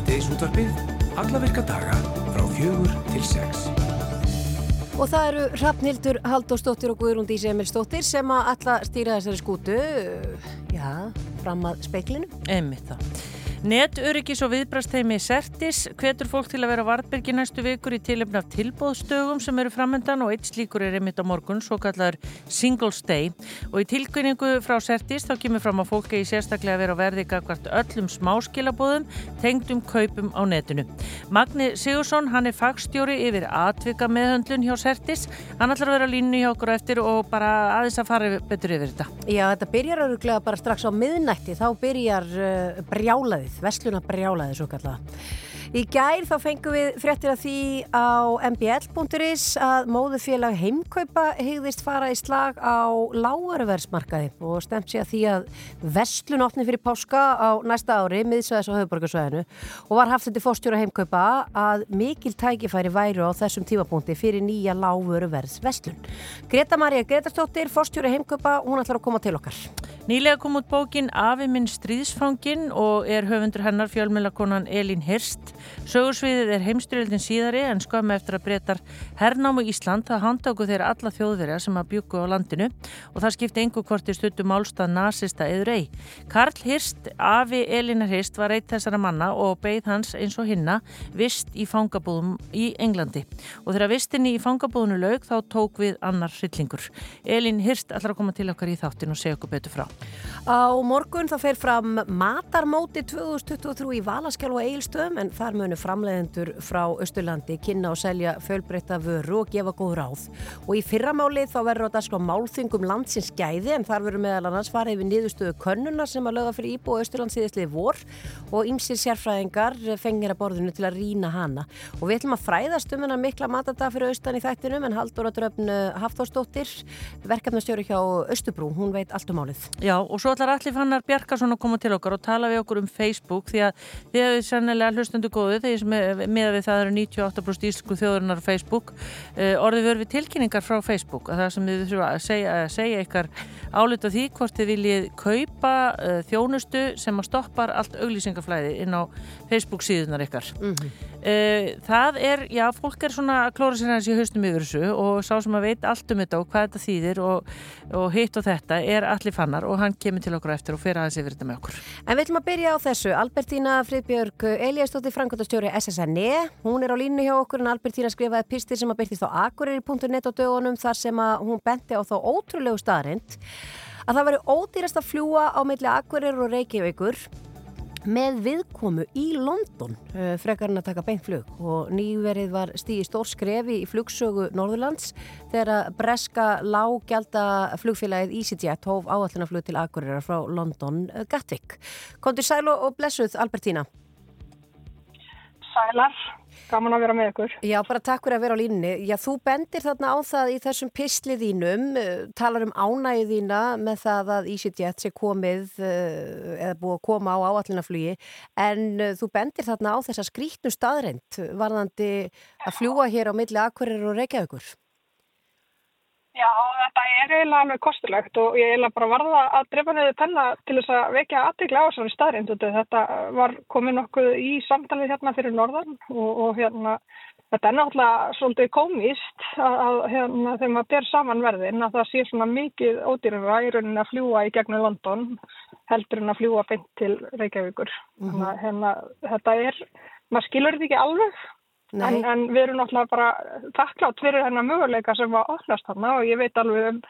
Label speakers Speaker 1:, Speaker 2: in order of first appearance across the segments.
Speaker 1: Síðdeisútvarpið, alla virka daga frá fjögur til sex.
Speaker 2: Og það eru Hrafnhildur Haldósdóttir og Guðrún Dísi Emilsdóttir sem að alla stýra þessari skútu, já, fram að speiklinu.
Speaker 3: Einmitt það. Neturyggis og viðbrasteimi Sertis hvetur fólk til að vera vartbyrgi næstu vikur í tilöfni af tilbóðstögum sem eru framöndan og eitt slíkur er einmitt á morgun, svo kallar Singles Day og í tilkynningu frá Sertis þá kemur fram að fólki í sérstaklega vera verði gagvart öllum smáskilabóðum tengdum kaupum á netinu. Magni Sigursson, hann er fagstjóri yfir atvika meðhöndlun hjá Sertis hann ætlar að vera línu hjá okkur eftir og bara aðeins að fara betur yfir þetta.
Speaker 2: Já, þetta byrjar öruglega bara strax á miðnætti, þá byrjar uh, brjálaðið brjálaðið, vestluna brjálaðið svo kallaða. Í gær þá fengum við fréttir af því á mbl.is að móðufélag heimkaupa hegðist fara í slag á lágarverðsmarkaði og stemt sér að því að vestlun opni fyrir páska á næsta ári miðsvæðis á höfuborgarsvæðinu og var haft þetta fórstjóra heimkaupa að mikil tækifæri væru á þessum tímapunkti fyrir nýja lágarverðs vestlun. Greta Maria Gretarstóttir, fórstjóra heimkaupa, hún ætlar að koma til okkar.
Speaker 3: Nýlega kom út bókin Afi minn stríðsfangin og er höfundur hennar fjölmjölakonan Elín Hirst. Sögursviðið er heimstyrjöldin síðari en skömmu eftir að breytar hernámu Ísland það handtáku þeirra alla þjóðverja sem að bjúku á landinu og það skipti engu hvort í stuttu málstað nazista eður ei. Karl Hirst, Afi Elínar Hirst var eitt þessara manna og beigð hans eins og hinna vist í fangabúðum í Englandi og þegar vistinni í fangabúðunu laug þá tók við annar hryllingur. Elín Hirst ætlar að koma til okkar í þáttin og segja okkur betur frá.
Speaker 2: Á morgun þá fer fram matarmóti 2023 í Valaskjálf og Eilstöðum en þar munu framleiðendur frá Östurlandi kynna og selja fölbreytta vöru og gefa góð ráð. Og í fyrramáli þá verður þetta sko málþingum landsins gæði en þar verður meðal annars farið við niðurstöðu könnuna sem að lögða fyrir Íbú og Östurland síðastliði vor og ymsir sérfræðingar fengir að borðinu til að rína hana. Og við ætlum að fræðast um hennar mikla matadag fyrir Östan í þættinum en Haldur að dröfn Hafþórsdóttir, verkefnastjóri hjá Östubrú, hún veit allt um málið.
Speaker 3: Já og svo ætlar allir fannar Bjarkarsson að koma til okkar og tala við okkur um Facebook því að þið hefur sennilega hlustendu góðu þegar með, við það eru 98% íslensku þjóðurinnar á Facebook uh, orðið verður við tilkynningar frá Facebook að það sem þið þurfa að segja, að segja ykkar álita því hvort þið viljið kaupa uh, þjónustu sem að stoppar allt auglýsingaflæði inn á Facebook síðunar ykkar mm -hmm. uh, það er, já, fólk er svona að klóra sér hans í haustum yfir þessu og sá sem að veit allt um þetta og hvað þetta þýðir og, og hitt og þetta er allir fannar og hann kemur til okkur eftir og fyrir aðeins yfir þetta með okkur.
Speaker 2: En við ætlum að byrja á þessu. Albertína Friðbjörg Eliastóttir, Frankværtastjóri SSNE. Hún er á línu hjá okkur en Albertína skrifaði pistir sem að byrtist á akureyri.net á dögunum þar sem hún benti á þá ótrúlegu staðrind að það veri ódýrast að fljúa á milli akureyri og reykjavíkur með viðkomu í London uh, frekarinn að taka beinflug og nýverið var stíði stór skrefi í flugsögu Norðurlands þegar að breska lággelda flugfélagið EasyJet hóf áallinaflug til Akureyra frá London uh, Gatwick. Kondur sæl og blessuð Albertína.
Speaker 4: Sælar. Gaman að vera með ykkur.
Speaker 2: Já, bara takk fyrir að vera á línni. Já, þú bendir þarna á það í þessum pislið þínum, eh, talar um ánægið þína með það að EasyJet sé komið eh, eða búið að koma á áallinaflugi, en eh, þú bendir þarna á þessa skrítnu staðreind varðandi að fljúa hér á milli Akureyri og Reykjavíkur.
Speaker 4: Já, þetta er eiginlega alveg kostulegt og ég eiginlega bara varða að drefa niður penna til þess að vekja aðtegla á þessari staðrind. Þetta var komið nokkuð í samtalið hérna fyrir norðan og, og hérna, þetta er náttúrulega svolítið komist að, að hérna, þegar maður ber saman verðin að það sé svona mikið ódýrfa í rauninni að fljúa í gegnum London heldur en að fljúa beint til Reykjavíkur. Mm -hmm. Þannig að hérna, þetta er, maður skilur þetta ekki alveg En, en við erum náttúrulega bara takklátt fyrir þennan möguleika sem var ofnast þarna og ég veit alveg um,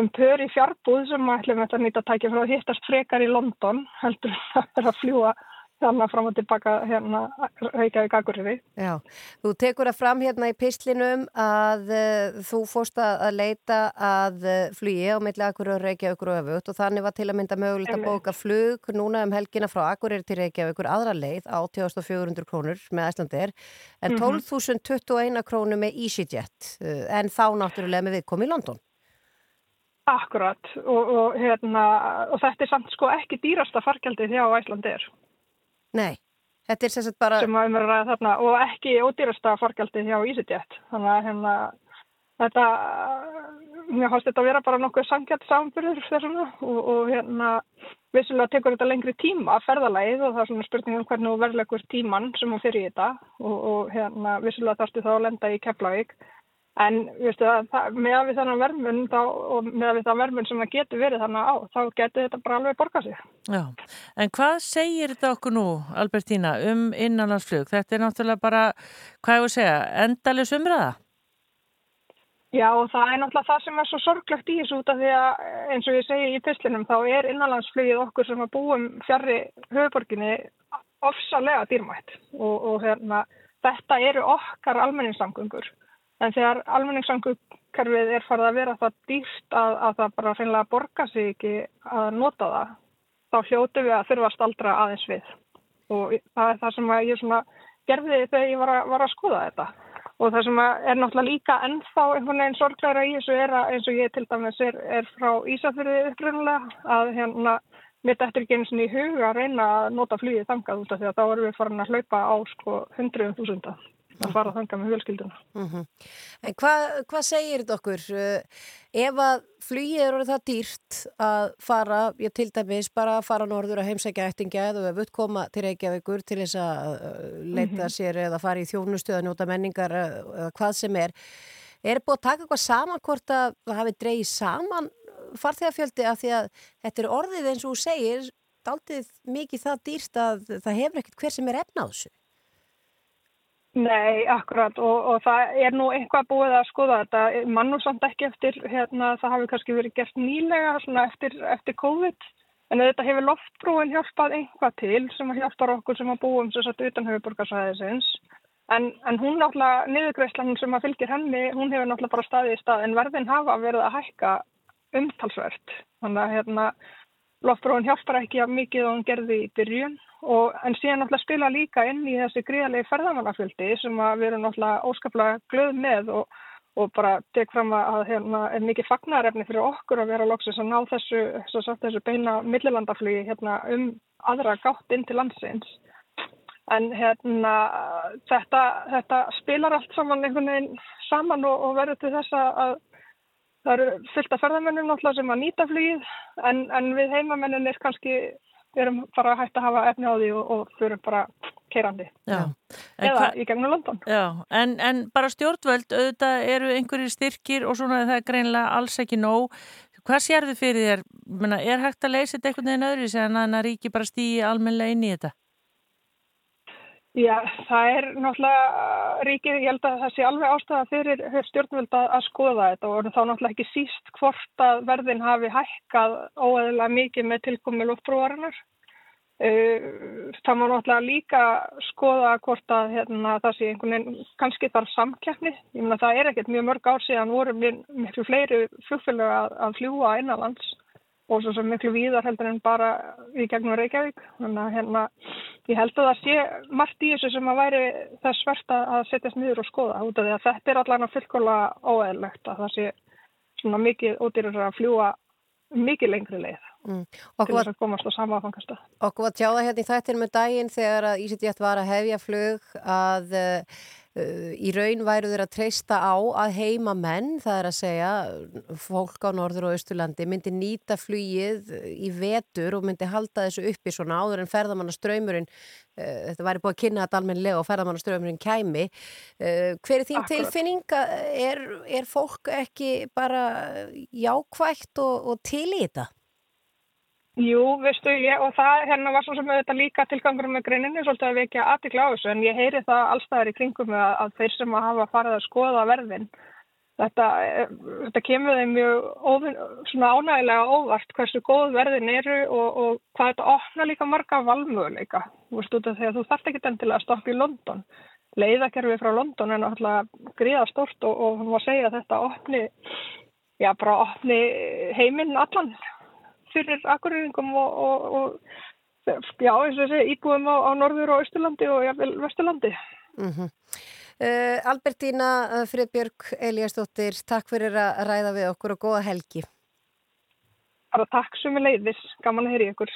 Speaker 4: um pör í fjárbúð sem ætlum við að nýta að tækja frá að hittast frekar í London heldur að vera að fljúa þannig fram og tilbaka hérna Reykjavík Akureyri.
Speaker 2: Já, þú tekur að fram hérna í pislinum að uh, þú fórst að leita að uh, flugi á milli Akureyri og Reykjavík og öfut og þannig var til að mynda mögulegt að bóka flug núna um helgina frá Akureyri til Reykjavík aðra leið á 2400 krónur með Æslandir en 12.021 mhm. krónur með EasyJet uh, en þá náttúrulega með viðkomi í London.
Speaker 4: Akkurat og, og, hérna, og þetta er samt sko ekki dýrasta fargjaldi þjá Æslandir.
Speaker 2: Nei, þetta er sérstaklega bara...
Speaker 4: Sem að umverða þarna og ekki ódýrasta forgjaldi hjá EasyJet. Þannig að hérna, þetta mér hafst þetta að vera bara nokkuð sangjart samanbyrður þessuna og, og hérna vissulega tekur þetta lengri tíma að ferðalægið og það er svona spurningum hvernig þú verðlegur tíman sem þú fyrir í þetta og, og hérna vissulega þarfstu þá að lenda í Keflavík en viðstu það, með að við þannig verðmun þá, og með að við það verðmun sem það getur verið þannig á, þá getur þetta bara alveg borgað sig.
Speaker 3: Já, en hvað segir þetta okkur nú, Albertína, um innanlandsflug? Þetta er náttúrulega bara, hvað ég voru að segja, endalis umræða?
Speaker 4: Já og það er náttúrulega það sem er svo sorglegt í þessu út af því að eins og ég segi í pislinum þá er innanlandsflugið okkur sem að búum fjarrri höfuborginni ofsalega dýrmætt og, og hérna, þetta eru okkar almenningssamgöngur en þegar almenningssamgöngarfið er farið að vera það dýrt að, að það bara reynilega borga sig ekki að nota það þá hljótu við að þurfast aldra aðeins við. Og það er það sem ég gerði þegar ég var að, var að skoða þetta. Og það sem er náttúrulega líka ennþá einhvern veginn sorglæra í þessu er að eins og ég til dæmis er, er frá Ísafjörði uppgrunnulega að hérna mitt eftir ekki eins og í huga að reyna að nota flýðið þangað út af því að þá erum við farin að hlaupa á sko hundruðum þúsunda að fara að þanga með fjölskylduna. Mm -hmm.
Speaker 2: En hvað hva segir þetta okkur? Eh, ef að flýið eru það dýrt að fara, ég til dæmis bara að fara norður að heimsækja ættinga eða ef uppkoma til Reykjavíkur til þess að leita mm -hmm. sér eða fara í þjónustu eða nota menningar eða hvað sem er, er búið að taka eitthvað saman hvort að það hafi dreyið saman farþegafjöldi af því að þetta er orðið eins og segir, daldið mikið það dýrt að það hefur ekkert hver sem er efna á þessu?
Speaker 4: Nei, akkurat og, og það er nú eitthvað búið að skoða þetta, mann og samt ekki eftir, hérna, það hafi kannski verið gert nýlega eftir, eftir COVID en þetta hefur loftbrúin hjálpað einhvað til sem hjálpar okkur sem að búum sem satt utan höfuborgarsvæðisins en, en hún náttúrulega, niðurgreislan sem að fylgir henni, hún hefur náttúrulega bara staðið í stað en verðin hafa verið að hækka umtalsvert, þannig að hérna loftbrúin hjálpar ekki af mikið og hún gerði í byrjun Og, en síðan náttúrulega spila líka inn í þessi gríðarlegi ferðamannafjöldi sem við erum náttúrulega óskaplega glöð með og, og bara tek fram að hérna, er mikið fagnarefni fyrir okkur að vera loksins að ná þessu, sagt, þessu beina millilandaflugi hérna, um aðra gátt inn til landsins. En hérna, þetta, þetta spilar allt saman einhvern veginn saman og, og verður til þess að það eru fyllt af ferðamennum náttúrulega sem að nýta flugið en, en við heimamennin er kannski erum bara hægt að hafa efni á því og, og fyrir bara keirandi eða í gegnum London
Speaker 3: já, en, en bara stjórnvöld auðvitað eru einhverjir styrkir og svona það er greinlega alls ekki nóg hvað sér þið fyrir þér? Menna, er hægt að leysa þetta einhvern veginn öðru sem að ríki bara stýji almenlega inn í þetta?
Speaker 4: Já, það er náttúrulega ríkið, ég held að það sé alveg ástæða fyrir stjórnvöld að skoða þetta og þá náttúrulega ekki síst hvort að verðin hafi hækkað óeðilega mikið með tilkomi luftbrúarinnar. Uh, það má náttúrulega líka skoða hvort að hérna, það sé einhvern veginn, kannski þarf samkjafni. Ég meina það er ekkert mjög mörg ár síðan voru miklu fleiri flugfélag að, fljúa innanlands og svo sem miklu víðar heldur en bara í gegnum Reykjavík. Þannig að hérna, ég held að það sé margt í þessu sem að væri það sverst að setjast niður og skoða út af því að þetta er allavega fullkóla óeðlegt að það sé svona mikið ódýrar að fljúa mikið lengri leið mm. til þess að komast á sama áfangasta.
Speaker 2: Okkur var tjáða hérna í þættir með daginn þegar að Ísitjætt var að hefja flug að í raun væru þeir að treysta á að heima menn, það er að segja fólk á norður og austurlandi myndi nýta flýið í vetur og myndi halda þessu uppi svona áður en ferðamannaströymurinn þetta væri búið að kynna þetta almenlega og ferðamannaströymurinn kæmi hver er þín Akkurat. tilfinning? Er, er fólk ekki bara jákvægt og, og til í þetta?
Speaker 4: Jú, veistu, ég, og það hérna var svo sem þetta líka tilgangur með greininni svolítið að vekja aðtikla á þessu en ég heyri það allstaðar í kringum að, að þeir sem að hafa farið að skoða verðin þetta, þetta kemur þeim mjög óvin, svona ánægilega óvart hversu góð verðin eru og, og hvað þetta opna líka marga valmöguleika veistu, þegar þú þarft ekki endilega að stoppa í London. Leiðakerfi frá London er náttúrulega gríða stort og, og hún var að segja að þetta opni já, bara opni heiminn allan fyrir akkurýringum og, og, og já, eins og þessi íbúðum á, á Norður og Östurlandi og jáfnvel Vesturlandi. Mm -hmm.
Speaker 2: uh, Albertína uh, Friðbjörg Eliasdóttir, takk fyrir að ræða við okkur og góða helgi.
Speaker 4: Bara takk sem er leiðis, gaman að heyri ykkur.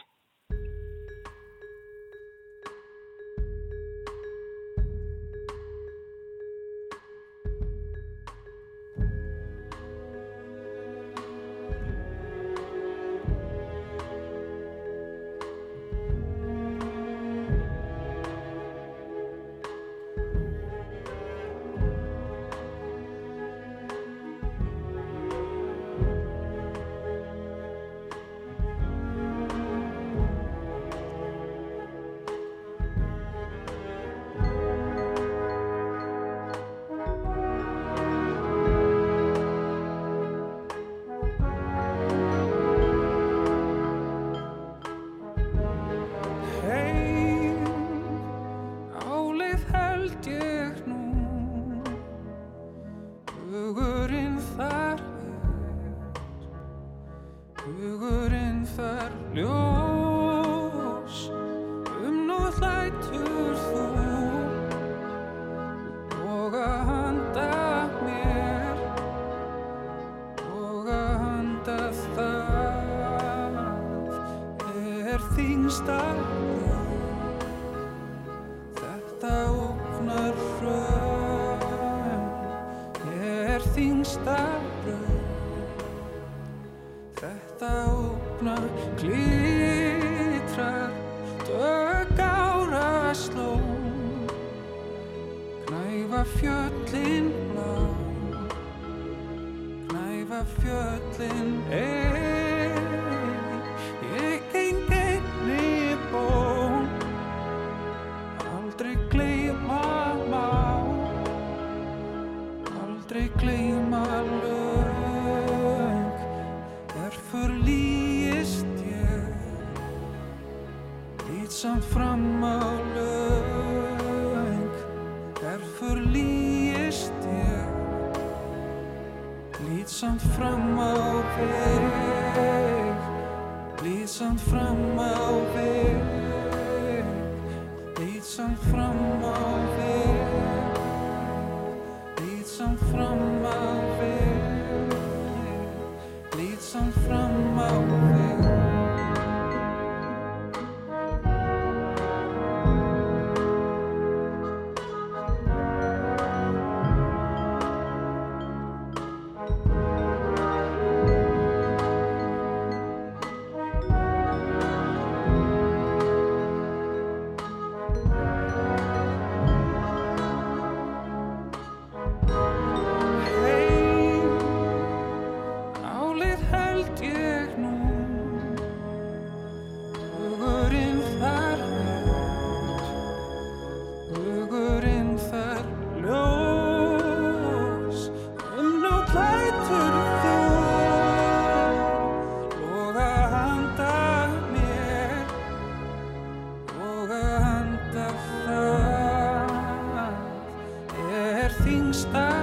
Speaker 5: things that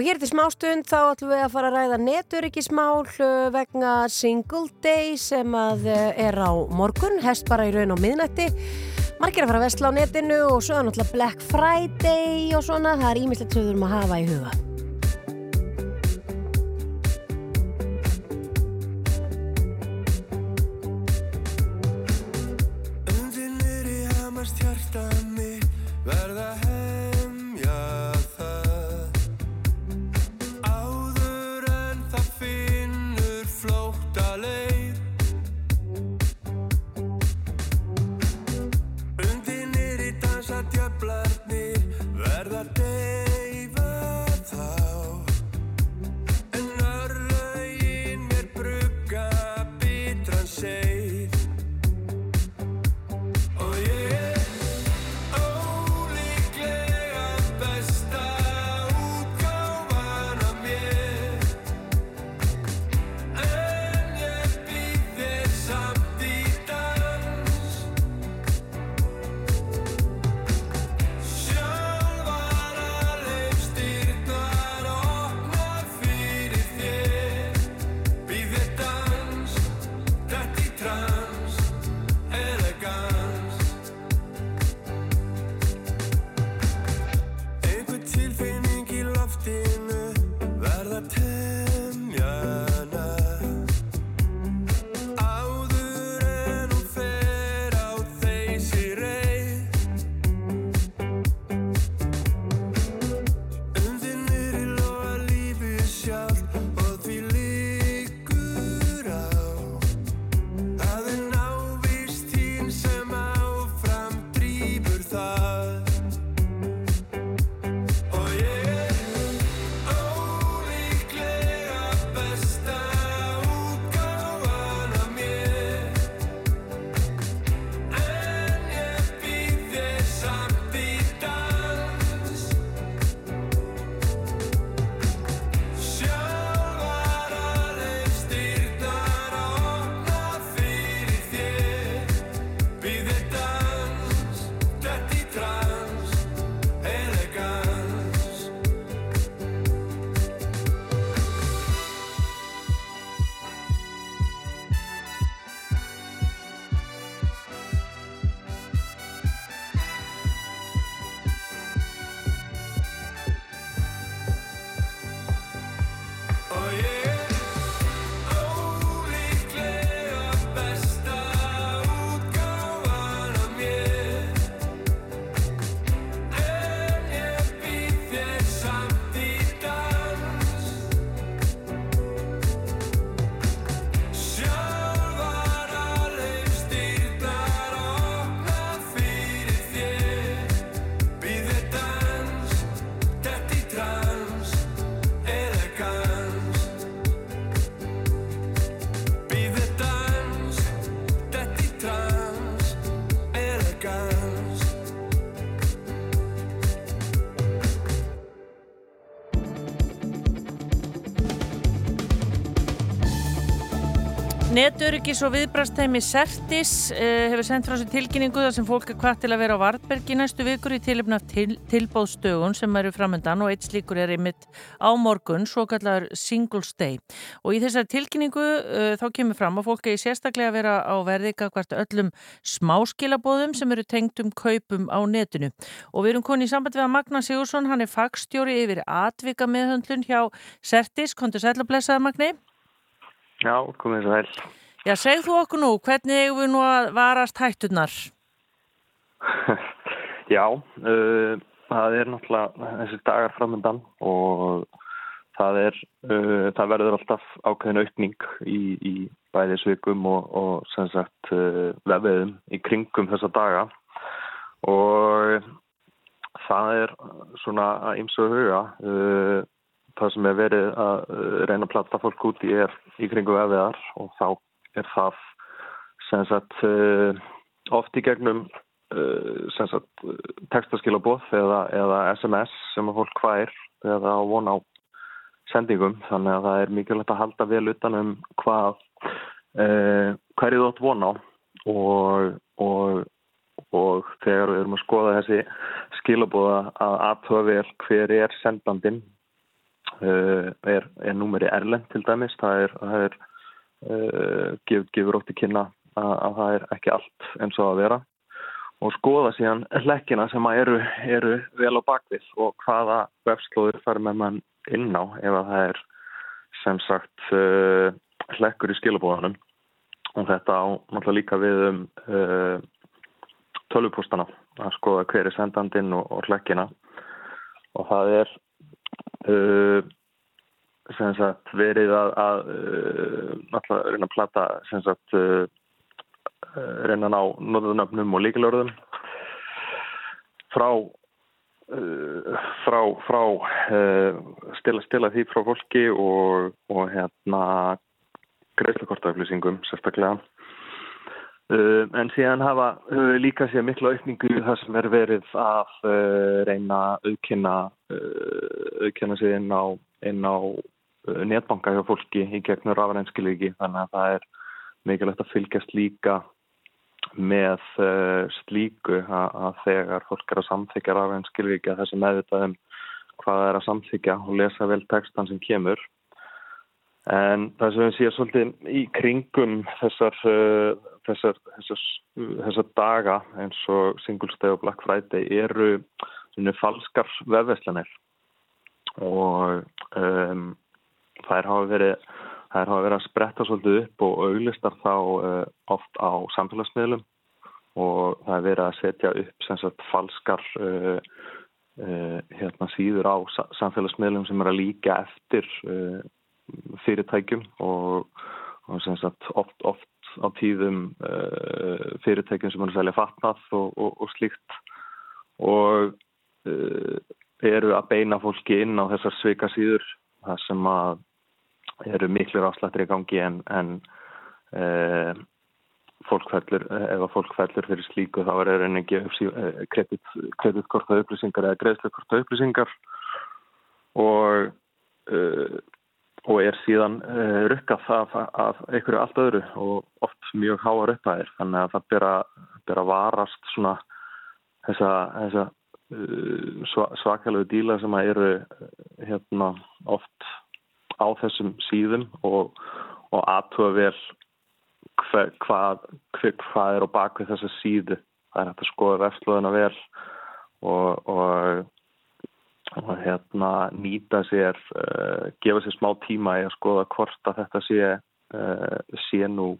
Speaker 5: Og
Speaker 6: hér til smástund þá ætlum við að fara að ræða neturikismál eh, vegna Single Day sem að eh, er á morgun, hest bara í raun á miðnætti. Markir að fara að vestla á netinu og svo er náttúrulega Black Friday og svona, það er ímislegt sem við þurfum að hafa í huga.
Speaker 3: Neturyggis og viðbrastæmi Sertis uh, hefur sendt frá sér tilkynningu þar sem fólk er hvað til að vera á Vartbergi næstu vikur í tilipna til, tilbóðstögun sem eru framöndan og eitt slíkur er einmitt á morgun, svo kallar Singles Day. Og í þessar tilkynningu uh, þá kemur fram að fólk er sérstaklega að vera á verðika hvert öllum smáskilabóðum sem eru tengt um kaupum á netinu. Og við erum konið í samband við að Magna Sigursson, hann er fagstjóri yfir atvika meðhöndlun hjá Sertis. Kontur sæl að blessaða Magni?
Speaker 7: Já, komið svo vel.
Speaker 3: Já, segð þú okkur nú, hvernig eigum við nú að varast hættunar?
Speaker 7: Já, uh, það er náttúrulega þessi dagar framöndan og það, er, uh, það verður alltaf ákveðin aukning í, í bæðisvikum og, og sem sagt uh, vefiðum í kringum þessa daga og það er svona að ymsa huga uh, það sem er verið að uh, reyna að platta fólk út í er í kringu vefiðar og þá er það sem sagt uh, oft í gegnum uh, sem sagt textaskilabóð eða, eða SMS sem að fólk hvær eða á von á sendingum. Þannig að það er mikilvægt að halda vel utanum hvað hverju þú átt von á og, og, og þegar við erum að skoða þessi skilabóða að aðtöða vel hver er sendandin er, er númeri erlend til dæmis. Það er, það er uh, gef, gefur ótt í kynna að, að það er ekki allt eins og að vera. Og skoða síðan lekkina sem eru, eru vel á bakvið og hvaða vefslóður fara með mann inn á ef að það er sem sagt uh, lekkur í skilabóðanum og þetta á náttúrulega líka við um uh, tölvupústana að skoða hver er sendandinn og, og lekkina og það er uh, sagt, verið að, að uh, reyna að plata sagt, uh, reyna að ná nóðunöfnum og líkilörðum frá frá, frá stila, stila því frá fólki og, og hérna greiðslekortaflýsingum sérstaklega en síðan hafa uh, líka sér miklu aukningu það sem er verið að uh, reyna aukina aukina sig inn á, inn á netbanka hjá fólki í gegnur rafrænskilviki þannig að það er mikilvægt að fylgjast líka með slíku að, þegar fólk er að samþykja rafrænskilviki að þessi meðvitað um hvað er að samþykja og lesa vel textan sem kemur En það sem við séum svolítið í kringum þessar, uh, þessar, þessar, þessar daga eins og Singles Day og Black Friday eru svona falskar vefverslanir. Og um, þær hafa verið, verið að spretta svolítið upp og auglistar þá uh, oft á samfélagsmiðlum. Og það er verið að setja upp sagt falskar uh, hérna síður á samfélagsmiðlum sem er að líka eftir fyrirtækjum og, og sagt, oft, oft á tíðum uh, fyrirtækjum sem er að selja fatnað og, og, og slíkt. Og uh, eru að beina fólki inn á þessar sveika síður þar sem að eru miklu afslættir í gangi en, en uh, fólk fellur, ef að fólk fellur fyrir slíku þá er einnig kreditkorta upplýsingar eða greiðsleikorta upplýsingar. Og og er síðan uh, rukkað af, af einhverju allt öðru og oft mjög háar upphæðir. Þannig að það byrja að varast svona þessa, þessa uh, svakalegu díla sem að eru uh, hérna oft á þessum síðum og, og aðtöða vel hver, hvað, hver, hvað er á bakvið þessa síðu. Það er hægt að skoða vefsluðuna vel og, og og hérna nýta sér, uh, gefa sér smá tíma í að skoða hvort að þetta sé, uh, sé nú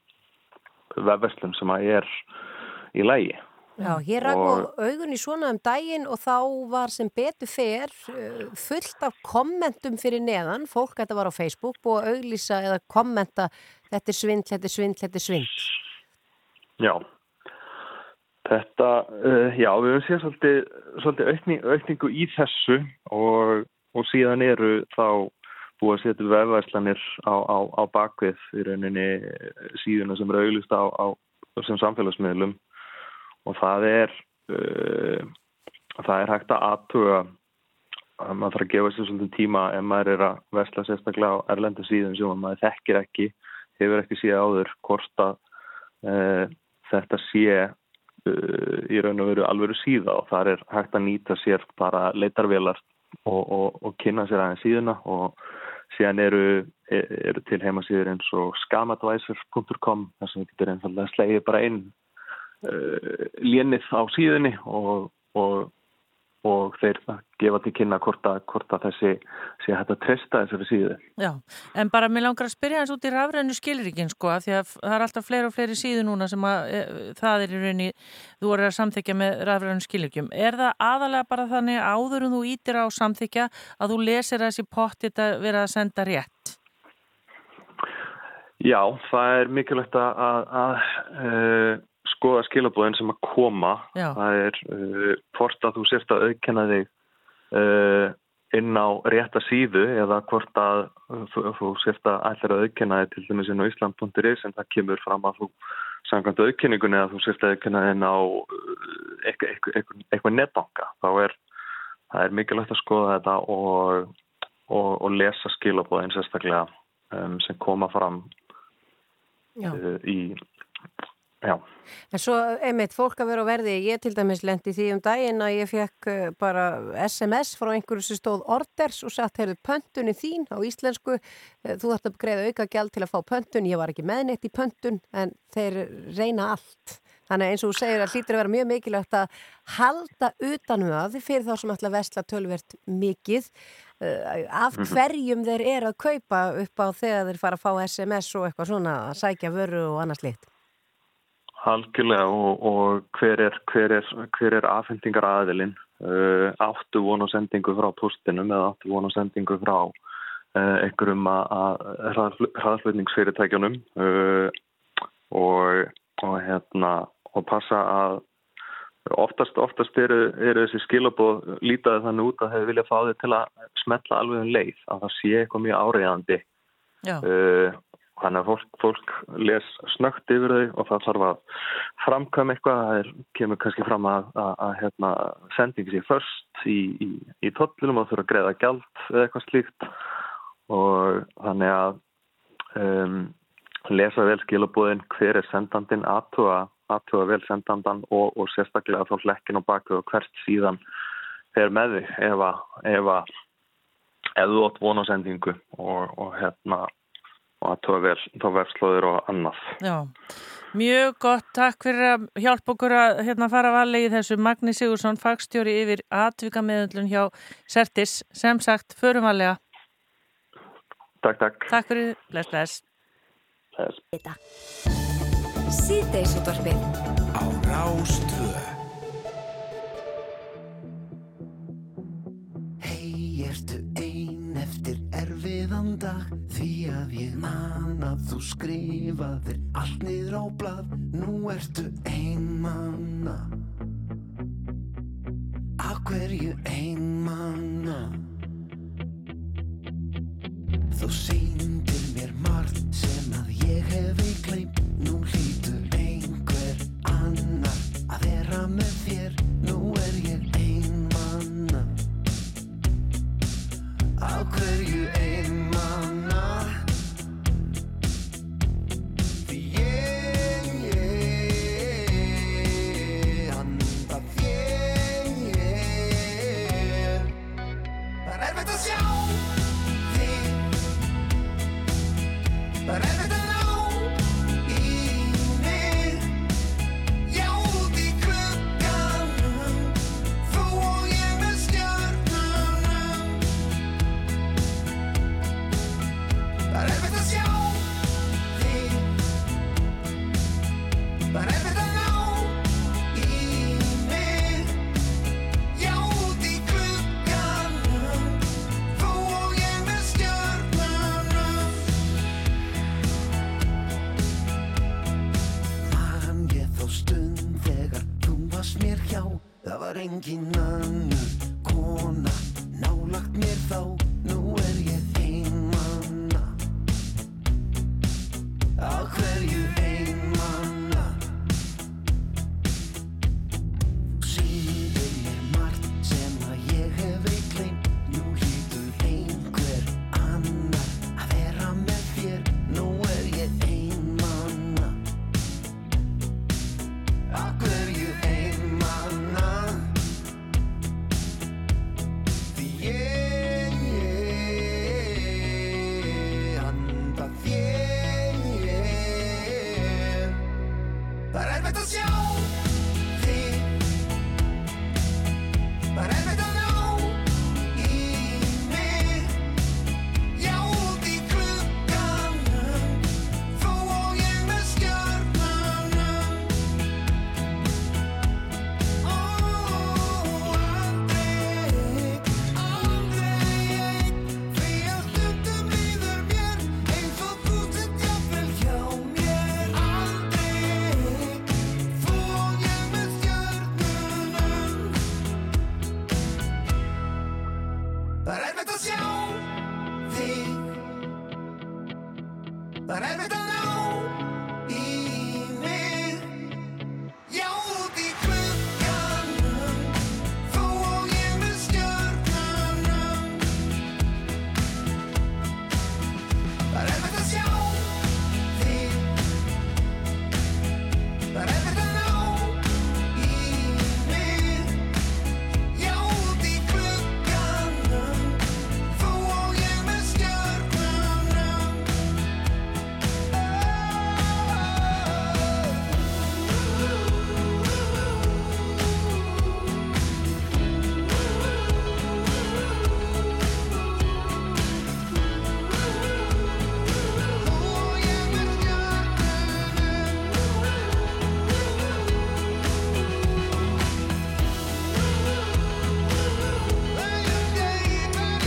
Speaker 7: vefverslum sem að er í lægi.
Speaker 2: Já, hér ræk og augun í svona um daginn og þá var sem betur fer uh, fullt af kommentum fyrir neðan, fólk þetta var á Facebook og auglýsa eða kommenta þetta er svindl, þetta er svindl, þetta er svindl.
Speaker 7: Já, Þetta, uh, já, við höfum séð svolítið, svolítið aukning, aukningu í þessu og, og síðan eru þá búið að setja vefvæslanir á, á, á bakvið í rauninni síðuna sem eru auglist á, á sem samfélagsmiðlum. Og það er, uh, það er hægt að aðtuga að maður þarf að gefa sér svolítið tíma ef maður er að vesla sérstaklega á erlendu síðan sem maður þekkir ekki hefur ekki séð áður hvort að uh, þetta sé í raun og veru alvöru síða og þar er hægt að nýta sér bara leitarvelar og, og, og kynna sér aðeins síðuna og síðan eru, eru til heimasýður eins og skamadvisor.com þar sem getur einfallega slegið bara inn uh, lénið á síðunni og, og og þeir gefa til kynna hvort að, hvort að þessi sé hægt að treysta þessari síðu.
Speaker 3: Já, en bara mér langar að spyrja hans út í rafrænu skilríkin sko, af því að það er alltaf fleiri og fleiri síðu núna sem að e, það er í rauninni, þú voru að samþykja með rafrænu skilríkjum. Er það aðalega bara þannig áður en þú ítir á samþykja að þú lesir þessi pott þetta verið að senda rétt?
Speaker 7: Já, það er mikilvægt að, að, að uh, skoða skilabóðin sem að koma.
Speaker 3: Já.
Speaker 7: það er uh, hvort að þú sérst að auðkenna þig uh, inn á rétta síðu eða hvort að þú, þú sérst að ætlar að auðkenna þig til dæmis inn á Ísland.is en það kemur fram að þú samkvæmt auðkenningunni að þú sérst að auðkenna þig inn á eitthvað, eitthvað, eitthvað, eitthvað netbanka. Þá er, er mikilvægt að skoða þetta og, og, og lesa skilabóðin sérstaklega um, sem koma fram uh, í Já.
Speaker 2: En svo, einmitt, fólk að vera á verði, ég til dæmis lendi því um daginn að ég fekk bara SMS frá einhverju sem stóð orders og satt, heyrðu, pöntunni þín á íslensku, þú ætti að greiða auka gjald til að fá pöntun, ég var ekki meðneitt í pöntun, en þeir reyna allt. Þannig eins og þú segir að hlýtur að vera mjög mikilvægt að halda utanum það fyrir þá sem ætla að vestla tölvert mikið af hverjum þeir eru að kaupa upp á þegar þeir fara að fá SMS og eitthvað svona að sækja vöru og annars lit.
Speaker 7: Halkilega og, og hver er, er, er afhendingar aðilinn uh, áttu vonu sendingu frá postinum eða áttu vonu sendingu frá uh, einhverjum að hraðflutningsfyrirtækjunum? Uh, og, og, hérna, og passa að oftast, oftast eru, eru þessi skilabóð lítaði þannig út að hefur viljað fá þið til að smetla alveg um leið að það sé eitthvað mjög áriðandi og Þannig að fólk, fólk les snögt yfir þau og það þarf að framkvæm eitthvað. Það er, kemur kannski fram að, að, að hérna, sendingi sér först í, í, í tollunum og þurfa að greiða gælt eða eitthvað slíkt. Og þannig að um, lesa vel skilabúðin hver er sendandin, aðtuga, aðtuga vel sendandan og, og sérstaklega þá hlekkin og baku og hvert síðan er með þig ef að ef þú átt vona sendingu og, og hérna og að tóa verðslóðir og annað.
Speaker 3: Já, mjög gott. Takk fyrir að hjálpa okkur að hérna, fara valið í þessu. Magni Sigursson, fagstjóri yfir atvika meðundlun hjá Sertis. Sem sagt, förum valega.
Speaker 7: Takk, takk.
Speaker 3: Takk fyrir, bless, bless.
Speaker 7: Bless.
Speaker 8: Ertu ein eftir erfiðan dag Því að ég man að þú skrifaðir allt niður á blad Nú ertu einmanna Af hverju einmanna Þú sýndir mér margt sem að ég hef í kleim Nú hlýtur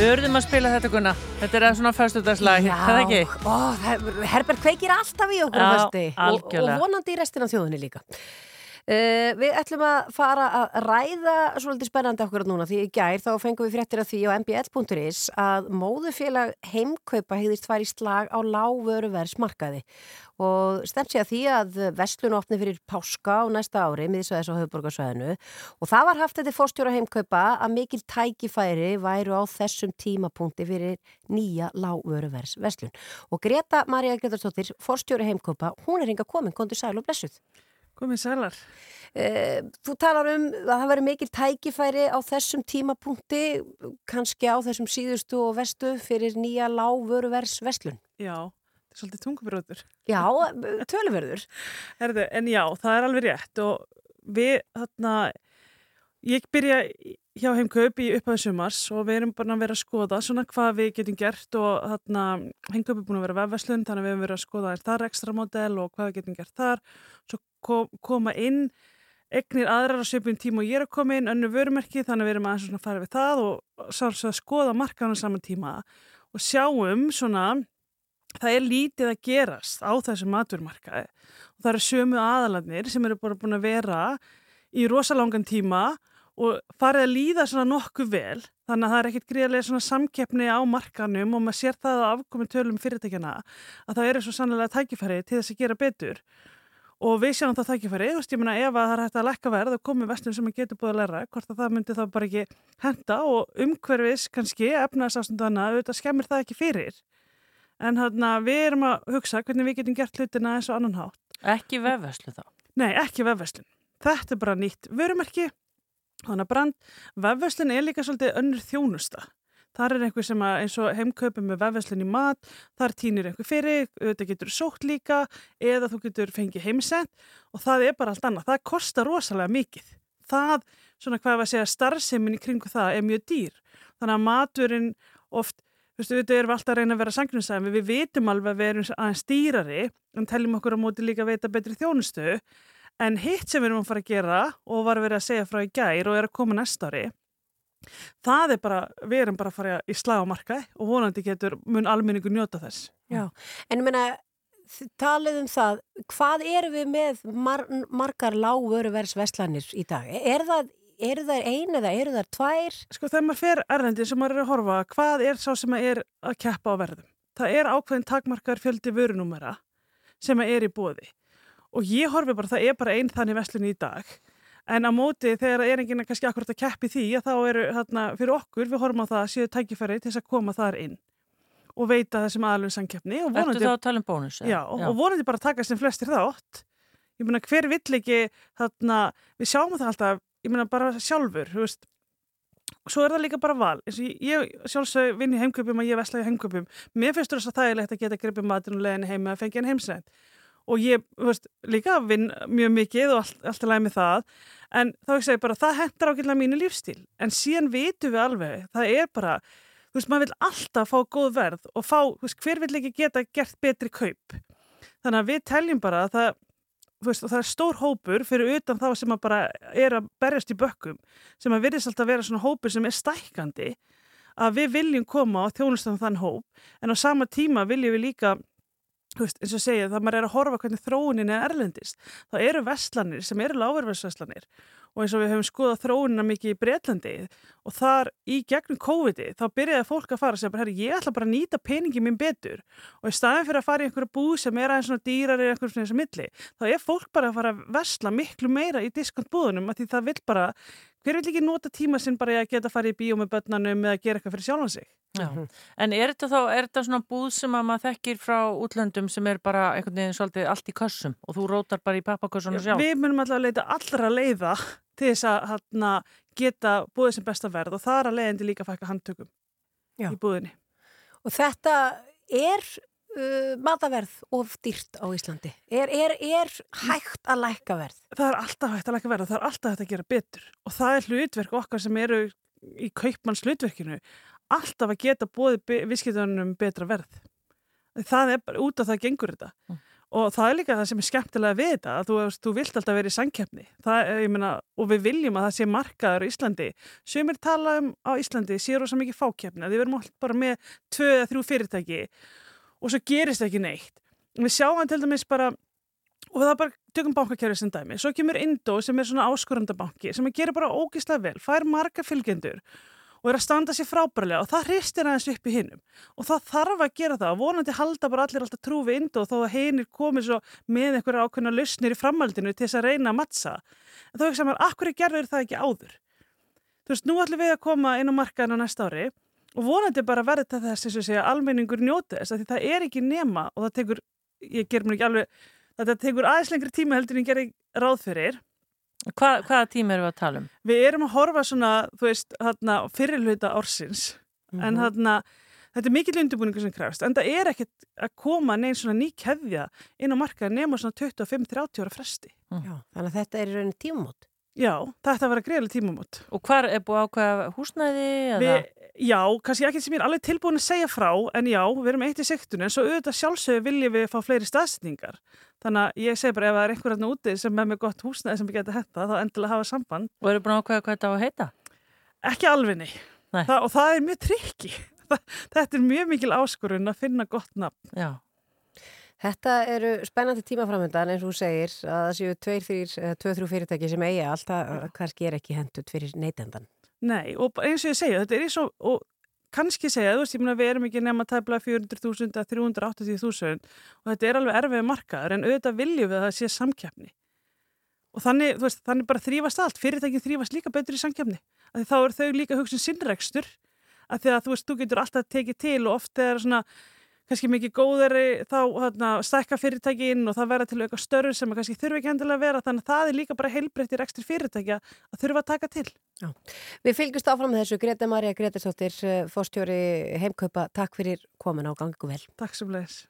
Speaker 3: Við örðum að spila þetta Gunna. Þetta er svona fyrstudagslag,
Speaker 2: Já,
Speaker 3: það ekki?
Speaker 2: Ó, það, Herbert kveikir alltaf í okkur og, og vonandi í restina af þjóðinni líka Uh, við ætlum að fara að ræða svolítið spennandi okkur núna því í gær þá fengum við fréttir af því á mbl.is að móðufélag heimkaupa hegðist fær í slag á lágvöruversmarkaði og stemt sér að því að vestlun opni fyrir páska á næsta ári miðsvæðis á höfuborgarsvæðinu og það var haft þetta fórstjóra heimkaupa að mikil tækifæri væru á þessum tímapunkti fyrir nýja lágvöruvers vestlun og Greta Maria Gretarsdóttir, fórstjóra heimkaupa hún er hinga komin, kontur sæl og blessuð
Speaker 9: Komið sælar.
Speaker 2: Eh, Þú talar um að það veri mikil tækifæri á þessum tímapunkti, kannski á þessum síðustu og vestu fyrir nýja lágvöruvers vestlun.
Speaker 9: Já, þetta er svolítið tungubróður.
Speaker 2: Já, töluverður.
Speaker 9: Herðu, en já, það er alveg rétt og við, þarna, ég byrja hjá heimkaup í upphæðu sumars og við erum bara að vera að skoða svona hvað við getum gert og þarna, heimkaup er búin að vera vefverslun, þannig að við erum verið að skoða er þar ekstra modell og hvað við getum gert þar, svo kom, koma inn egnir aðrar á svipin tíma og ég er að koma inn önnu vörumerki þannig að við erum aðeins svona að fara við það og svo að skoða markaðan saman tíma. Og sjáum svona það er lítið að gerast á þessum maturmarkaði og það eru sömu aðalarnir sem eru bara búin að vera í rosalangan tíma og farið að líða svona nokkuð vel þannig að það er ekkit gríðarlega svona samkeppni á markanum og maður sér það á afkomi tölum fyrirtækjana að það eru svo sannlega tækifæri til þess að gera betur og við sjáum það tækifæri, þú veist, ég meina ef að það er hægt að lekka verð og komið vestum sem að getur búið að læra hvort að það myndi þá bara ekki henda og umhverfis kannski efnaðsástundana auðvitað skemmir það ekki fyrir en hérna við erum að hugsa hvernig við getum gert hlutina eins og annan hátt.
Speaker 3: Ekki vefverslu þá?
Speaker 9: Nei, ekki vefverslun. Þetta er bara nýtt vörumerki, þannig að brand vefverslun er líka svolítið önnur þjónusta. Þar er einhver sem eins og heimkaupum með vefverslun í mat, þar týnir einhver fyrir, auðvitað getur sótt líka eða þú getur fengið heimsend og það er bara allt annað. Það kostar rosalega mikið. Það, svona hvað var að segja, starfsemin í kringu það er mjög dýr. Þannig að maturinn oft, þú veist, við erum alltaf að reyna að vera sanglinsæmi, við vitum alveg að við erum aðeins dýrari en teljum okkur á móti líka að veita betri þjónustu en hitt sem við erum að fara að gera og var verið að segja frá í gær og er að koma næsta ári það er bara, við erum bara að fara í slagamarkaði og vonandi getur mun almenningu njóta þess.
Speaker 2: Já, en ég meina, talið um það, hvað eru við með mar margar lágvöruversveslanir í dag? Er það, eru það ein eða eru það tvær?
Speaker 9: Sko þegar maður fer erlendi sem maður er að horfa, hvað er sá sem maður er að keppa á verðum? Það er ákveðin takmarkar fjöldi vörunúmera sem maður er í bóði og ég horfi bara, það er bara einn þannig veslun í dag En á móti þegar er enginn kannski akkurat að keppi því að þá eru þarna fyrir okkur, við horfum á það að séu tækifæri til þess að koma þar inn og veita þessum aðalveg samkeppni.
Speaker 3: Ertu þá að tala um bónus?
Speaker 9: Já, já, og vonandi bara taka sem flestir þátt. Ég meina hver vill ekki þarna, við sjáum það alltaf, ég meina bara sjálfur, þú veist, svo er það líka bara val. Ég, ég sjálfsög vinn í heimköpum og ég vesla í heimköpum. Mér finnst þú þess að það er leitt að geta gripið matur og leðin heima að fengja en heimsrænt. Og ég, þú veist, líka vinn mjög mikið og allt, allt er læg með það. En þá ég segi bara, það hendur ákveðlega mínu lífstíl, en síðan vitum við alveg, það er bara þú veist, maður vil alltaf fá góð verð og fá, þú veist, hver vil ekki geta gert betri kaup? Þannig að við teljum bara að það Veist, það er stór hópur fyrir utan þá sem að bara er að berjast í bökkum sem að virðist alltaf vera svona hópur sem er stækandi að við viljum koma á þjónustan þann hóp. En á sama tíma viljum við líka veist, eins og segja það maður er að horfa hvernig þróunin er erlendist þá eru vestlanir sem eru láverfærsvestlanir og eins og við höfum skoðað þróunina mikið í Breitlandi og þar í gegnum COVID-i þá byrjaði fólk að fara og segja bara, ég ætla bara að nýta peningi mín betur og í staðin fyrir að fara í einhverju búð sem er aðeins svona dýrar eða einhverjum svona þessu milli, þá er fólk bara að fara að vesla miklu meira í diskontbúðunum að því það vil bara, hver vil ekki nota tíma sinn bara að geta að fara í bíó með börnanum eða gera eitthvað fyrir sjálfan sig
Speaker 3: Já. En er þetta þá, er þetta svona búð sem að maður þekkir frá útlöndum sem er bara einhvern veginn svolítið allt í kössum og þú rótar bara í pappakössunum sjálf?
Speaker 9: Við munum alltaf að leita allra leiða til þess að hana, geta búið sem besta verð og það er að leiðandi líka fækka handtökum Já. í búðinni.
Speaker 2: Og þetta er uh, mataverð of dýrt á Íslandi? Er, er, er hægt að lækka verð?
Speaker 9: Það er alltaf hægt að lækka verð og það er alltaf hægt að gera betur og það er hlutverk okkar sem eru í kaupmanns hlutverkinu alltaf að geta bóði visskiptunum betra verð. Það er bara út af það gengur þetta. Mm. Og það er líka það sem er skemmtilega við þetta, að þú, þú vilt alltaf vera í sangkeppni. Og við viljum að það sé markaður í Íslandi. Sumir tala um á Íslandi, séu rosa mikið fákeppni, að við verum alltaf bara með tvö eða þrjú fyrirtæki og svo gerist ekki neitt. Við sjáum til dæmis bara, og það bara, tökum bankakerfið sem dæmi, svo kemur Indó sem er svona áskorundabanki, sem er gerir bara ógíslega vel, fær marga fylgjendur og er að standa sér frábærlega og það hristir aðeins upp í hinnum og það þarf að gera það og vonandi halda bara allir alltaf trúfi ind og þó að hinnir komið svo með einhverja ákveðna lausnir í framhaldinu til þess að reyna að mattsa en þá ekki saman, akkur er gerður það ekki áður? Þú veist, nú ætlum við að koma inn á markaðinu næsta ári og vonandi bara verði þetta þess að segja almenningur njóti þess að það er ekki nema og það tekur, ég ger mér ekki alveg þetta tekur aðeins lengri tíma heldur en ég ger ráð fyrir
Speaker 3: Hva, hvaða tíma eru við að tala um?
Speaker 9: Við erum að horfa svona, þú veist, hérna, fyrirluta ársins, mm -hmm. en hérna, þetta er mikill undirbúningu sem kræfst, en það er ekkert að koma neins svona ný keðja inn á markaði nema svona 25-30 ára fresti.
Speaker 2: Mm. Já, þannig að þetta er í rauninni tímumót.
Speaker 9: Já, þetta var að greiðlega tímumót.
Speaker 3: Og hvar er búið ákveða húsnæði? Við,
Speaker 9: já, kannski ekki sem ég er alveg tilbúin að segja frá, en já, við erum eitt í sektunum, en svo auðvitað sjálfsögur viljum við fá fleiri staðsendingar. Þannig að ég segi bara ef það er einhverjarn úti sem með gott húsnæði sem við getum hetta, þá endilega hafa samband.
Speaker 3: Og eru búin ákveða hvað þetta á að heita?
Speaker 9: Ekki alveg nei. nei. Þa, og það er mjög trikki. þetta er mjög mikil áskorun að finna gott nafn.
Speaker 3: Já.
Speaker 2: Þetta eru spennandi tímaframöndan eins og þú segir að það séu tveir-þrjú fyrirtæki sem eiga allt að kannski er ekki hendut fyrir neytendan.
Speaker 9: Nei og eins og ég segja þetta er eins og, og kannski segja þú veist ég meina við erum ekki nefn að tæpla 400.000 að 380.000 og þetta er alveg erfið markaður en auðvitað viljum við að það sé samkjafni og þannig, veist, þannig bara þrýfast allt, fyrirtækin þrýfast líka betur í samkjafni þá er þau líka hugsun sinnregstur að því að þú veist, þú getur alltaf tekið til og oft er svona kannski mikið góðari þá hérna, stækka fyrirtækin og það verða til eitthvað störur sem kannski þurfi ekki hendilega að vera þannig að það er líka bara heilbreyttir ekstra fyrirtækja að þurfa að taka til.
Speaker 2: Já. Við fylgjumst áfram með þessu Greta Maria Gretarsdóttir, eh, fórstjóri heimkaupa. Takk fyrir komin á gangu vel.
Speaker 9: Takk sem leiðis.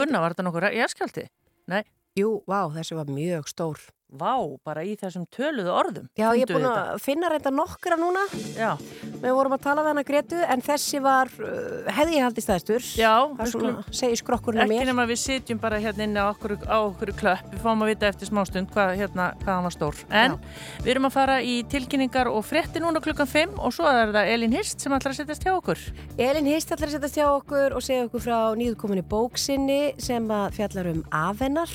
Speaker 3: Gunnar, var þetta nokkur jæskjálti? Nei.
Speaker 2: Jú, vá, þessi var mjög stór.
Speaker 3: Vá, bara í þessum töluðu orðum.
Speaker 2: Já, ég er búin að finna reynda nokkra núna.
Speaker 3: Já.
Speaker 2: Við vorum að tala við hana Gretu, en þessi var, uh, hefði ég haldið stæðstur.
Speaker 3: Já,
Speaker 2: Það er svona, segir skrokkurinn á
Speaker 3: Ekki
Speaker 2: mér.
Speaker 3: nema við sitjum bara hérna inni á okkur, á okkur klöpp, við fáum að vita eftir smástund hvað, hérna, hvað hann var stór. En við erum að fara í tilkynningar og frétti núna klukkan 5 og svo er það Elin Hirst sem ætlar að setjast hjá okkur.
Speaker 2: Elin Hist ætlar að setjast hjá okkur og segja okkur frá nýðukominni bóksinni sem að fjallar um afennar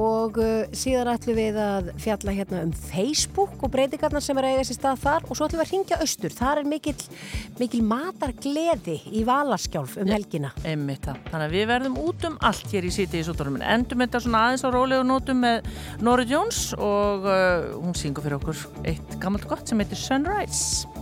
Speaker 2: og uh, síðan ætlum við að fjalla hérna um Facebook og breytingarnar sem er að eiga sér stað þar og svo ætlum við að ringja austur. Þar er mikil, mikil matargleði í Valaskjálf um helgina.
Speaker 3: Einmitt það. Þannig að við verðum út um allt hér í sítið í súttunum. Endum þetta svona aðeins á rólegu nótum með Nora Jones og uh, hún syngur fyrir okkur eitt gammalt gott sem heitir Sunrise.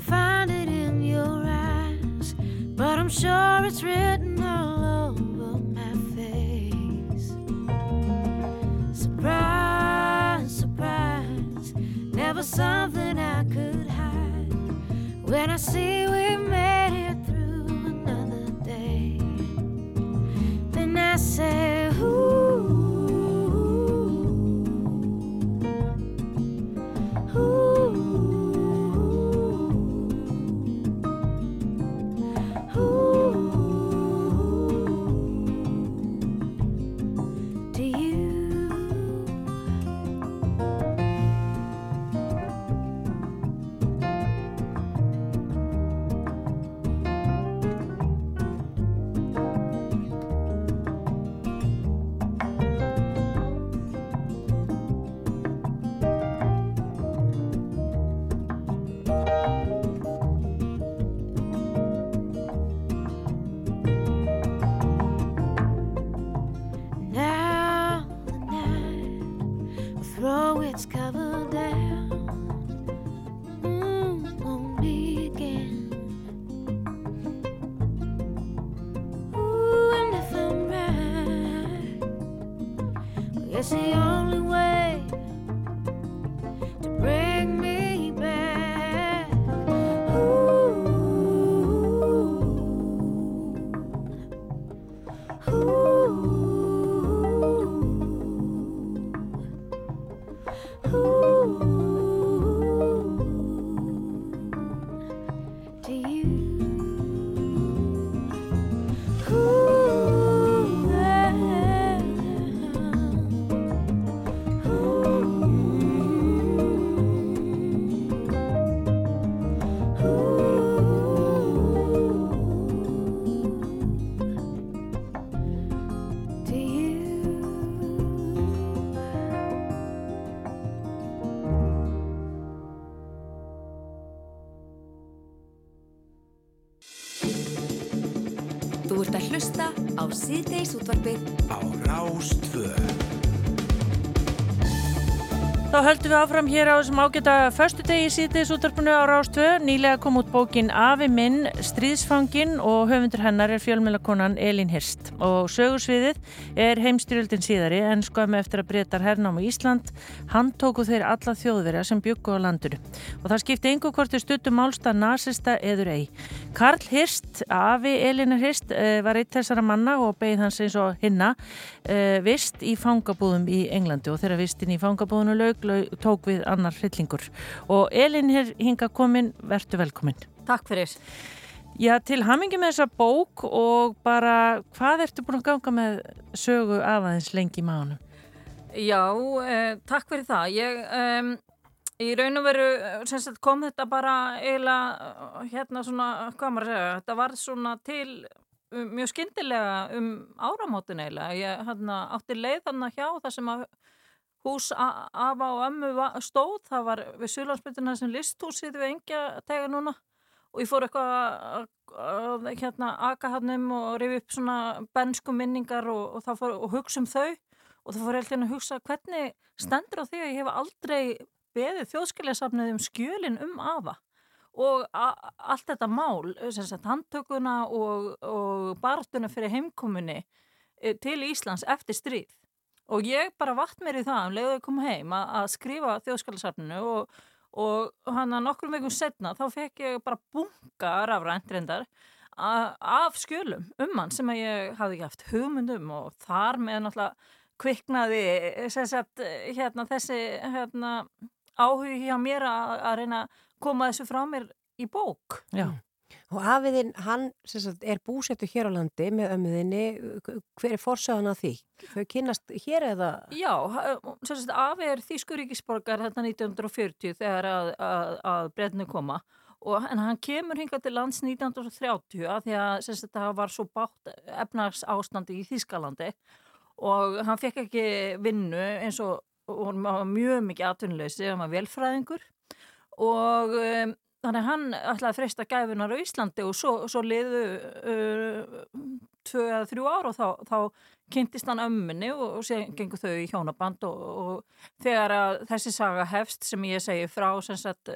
Speaker 10: Find it in your eyes, but I'm sure it's written all over my face. Surprise, surprise, never something I could hide. When I see we made it through another day, then I say, Ooh.
Speaker 1: Hlusta á síðdeis útvarpið
Speaker 11: Á Rástvöð
Speaker 3: Þá höldum við áfram hér á þessum ágæta förstu degi síðdeis útvarpinu á Rástvö. Nýlega kom út bókin Afi minn, stríðsfangin og höfundur hennar er fjölmjölakonan Elín Hirst. Og sögursviðið er heimstyrjöldin síðari en skoðum eftir að breytar hernám í Ísland. Hann tóku þeir alla þjóðverja sem byggu á landinu. Og það skipti hvort þau stuttum málsta nazista eður ei. Karl Hirst, afi Elínar Hirst, eh, var eitt þessara manna og beigð hans eins og hinna eh, vist í fangabúðum í Englandi og þegar vistin í fangabúðunu laug, laug tók við annar hryllingur. Og Elín er hinga komin, vertu velkomin.
Speaker 2: Takk fyrir.
Speaker 3: Já, til hamingi með þessa bók og bara hvað ertu búin að ganga með sögu aðeins lengi í mánum?
Speaker 12: Já, eh, takk fyrir það. Ég, um, í raun og veru, eh, sagt, kom þetta bara eiginlega, eh, hérna svona, hvað maður að segja, þetta var svona til um, mjög skyndilega um áramótin eiginlega. Ég hérna, átti leið þarna hjá það sem að hús afa og ömmu stóð, það var við Suðlandsbytuna sem listhúsið við engja tega núna og ég fór eitthvað að- hérna aka hannum og rifi upp svona bensku minningar og, og, fór, og hugsa um þau. Og þá fór ég alltaf að hugsa hvernig stendur á því að ég hef aldrei beðið þjóðskiljarsafnið um skjölin um afa? Og allt þetta mál, sagt handtökuna og, og barátuna fyrir heimkomunni eh, til Íslands eftir stríð. Og ég bara vatt mér í það um leiðu að koma heim að, skrifa þjóðskjálasafninu og, og hann að nokkrum veikum setna þá fekk ég bara bunga rafrænt reyndar af skjölum um hann sem að ég hafði ekki haft hugmyndum og þar með náttúrulega kviknaði sagt, hérna, þessi hérna, áhugi hjá mér að, að reyna að koma þessu frá mér í bók.
Speaker 3: Já.
Speaker 2: Og afiðinn, hann sagt, er búsettu hér á landi með ömmuðinni, hver er forsaðan að því? Þau kynast hér eða?
Speaker 12: Já, sem sagt, Afi er þýskuríkisborgar þetta 1940 þegar að, að, að breytni koma og en hann kemur hingað til lands 1930 að því að sagt, það var svo bátt efnags ástandi í Þýskalandi og hann fekk ekki vinnu eins og, og mjög mikið atvinnuleysi, hann var velfræðingur og um, þannig að hann ætlaði að freysta gæfunar á Íslandi og svo, svo liðu uh, tvö eða þrjú ár og þá, þá kynntist hann ömmunni og, og sér gengur þau í hjónaband og, og þegar þessi saga hefst sem ég segi frá sagt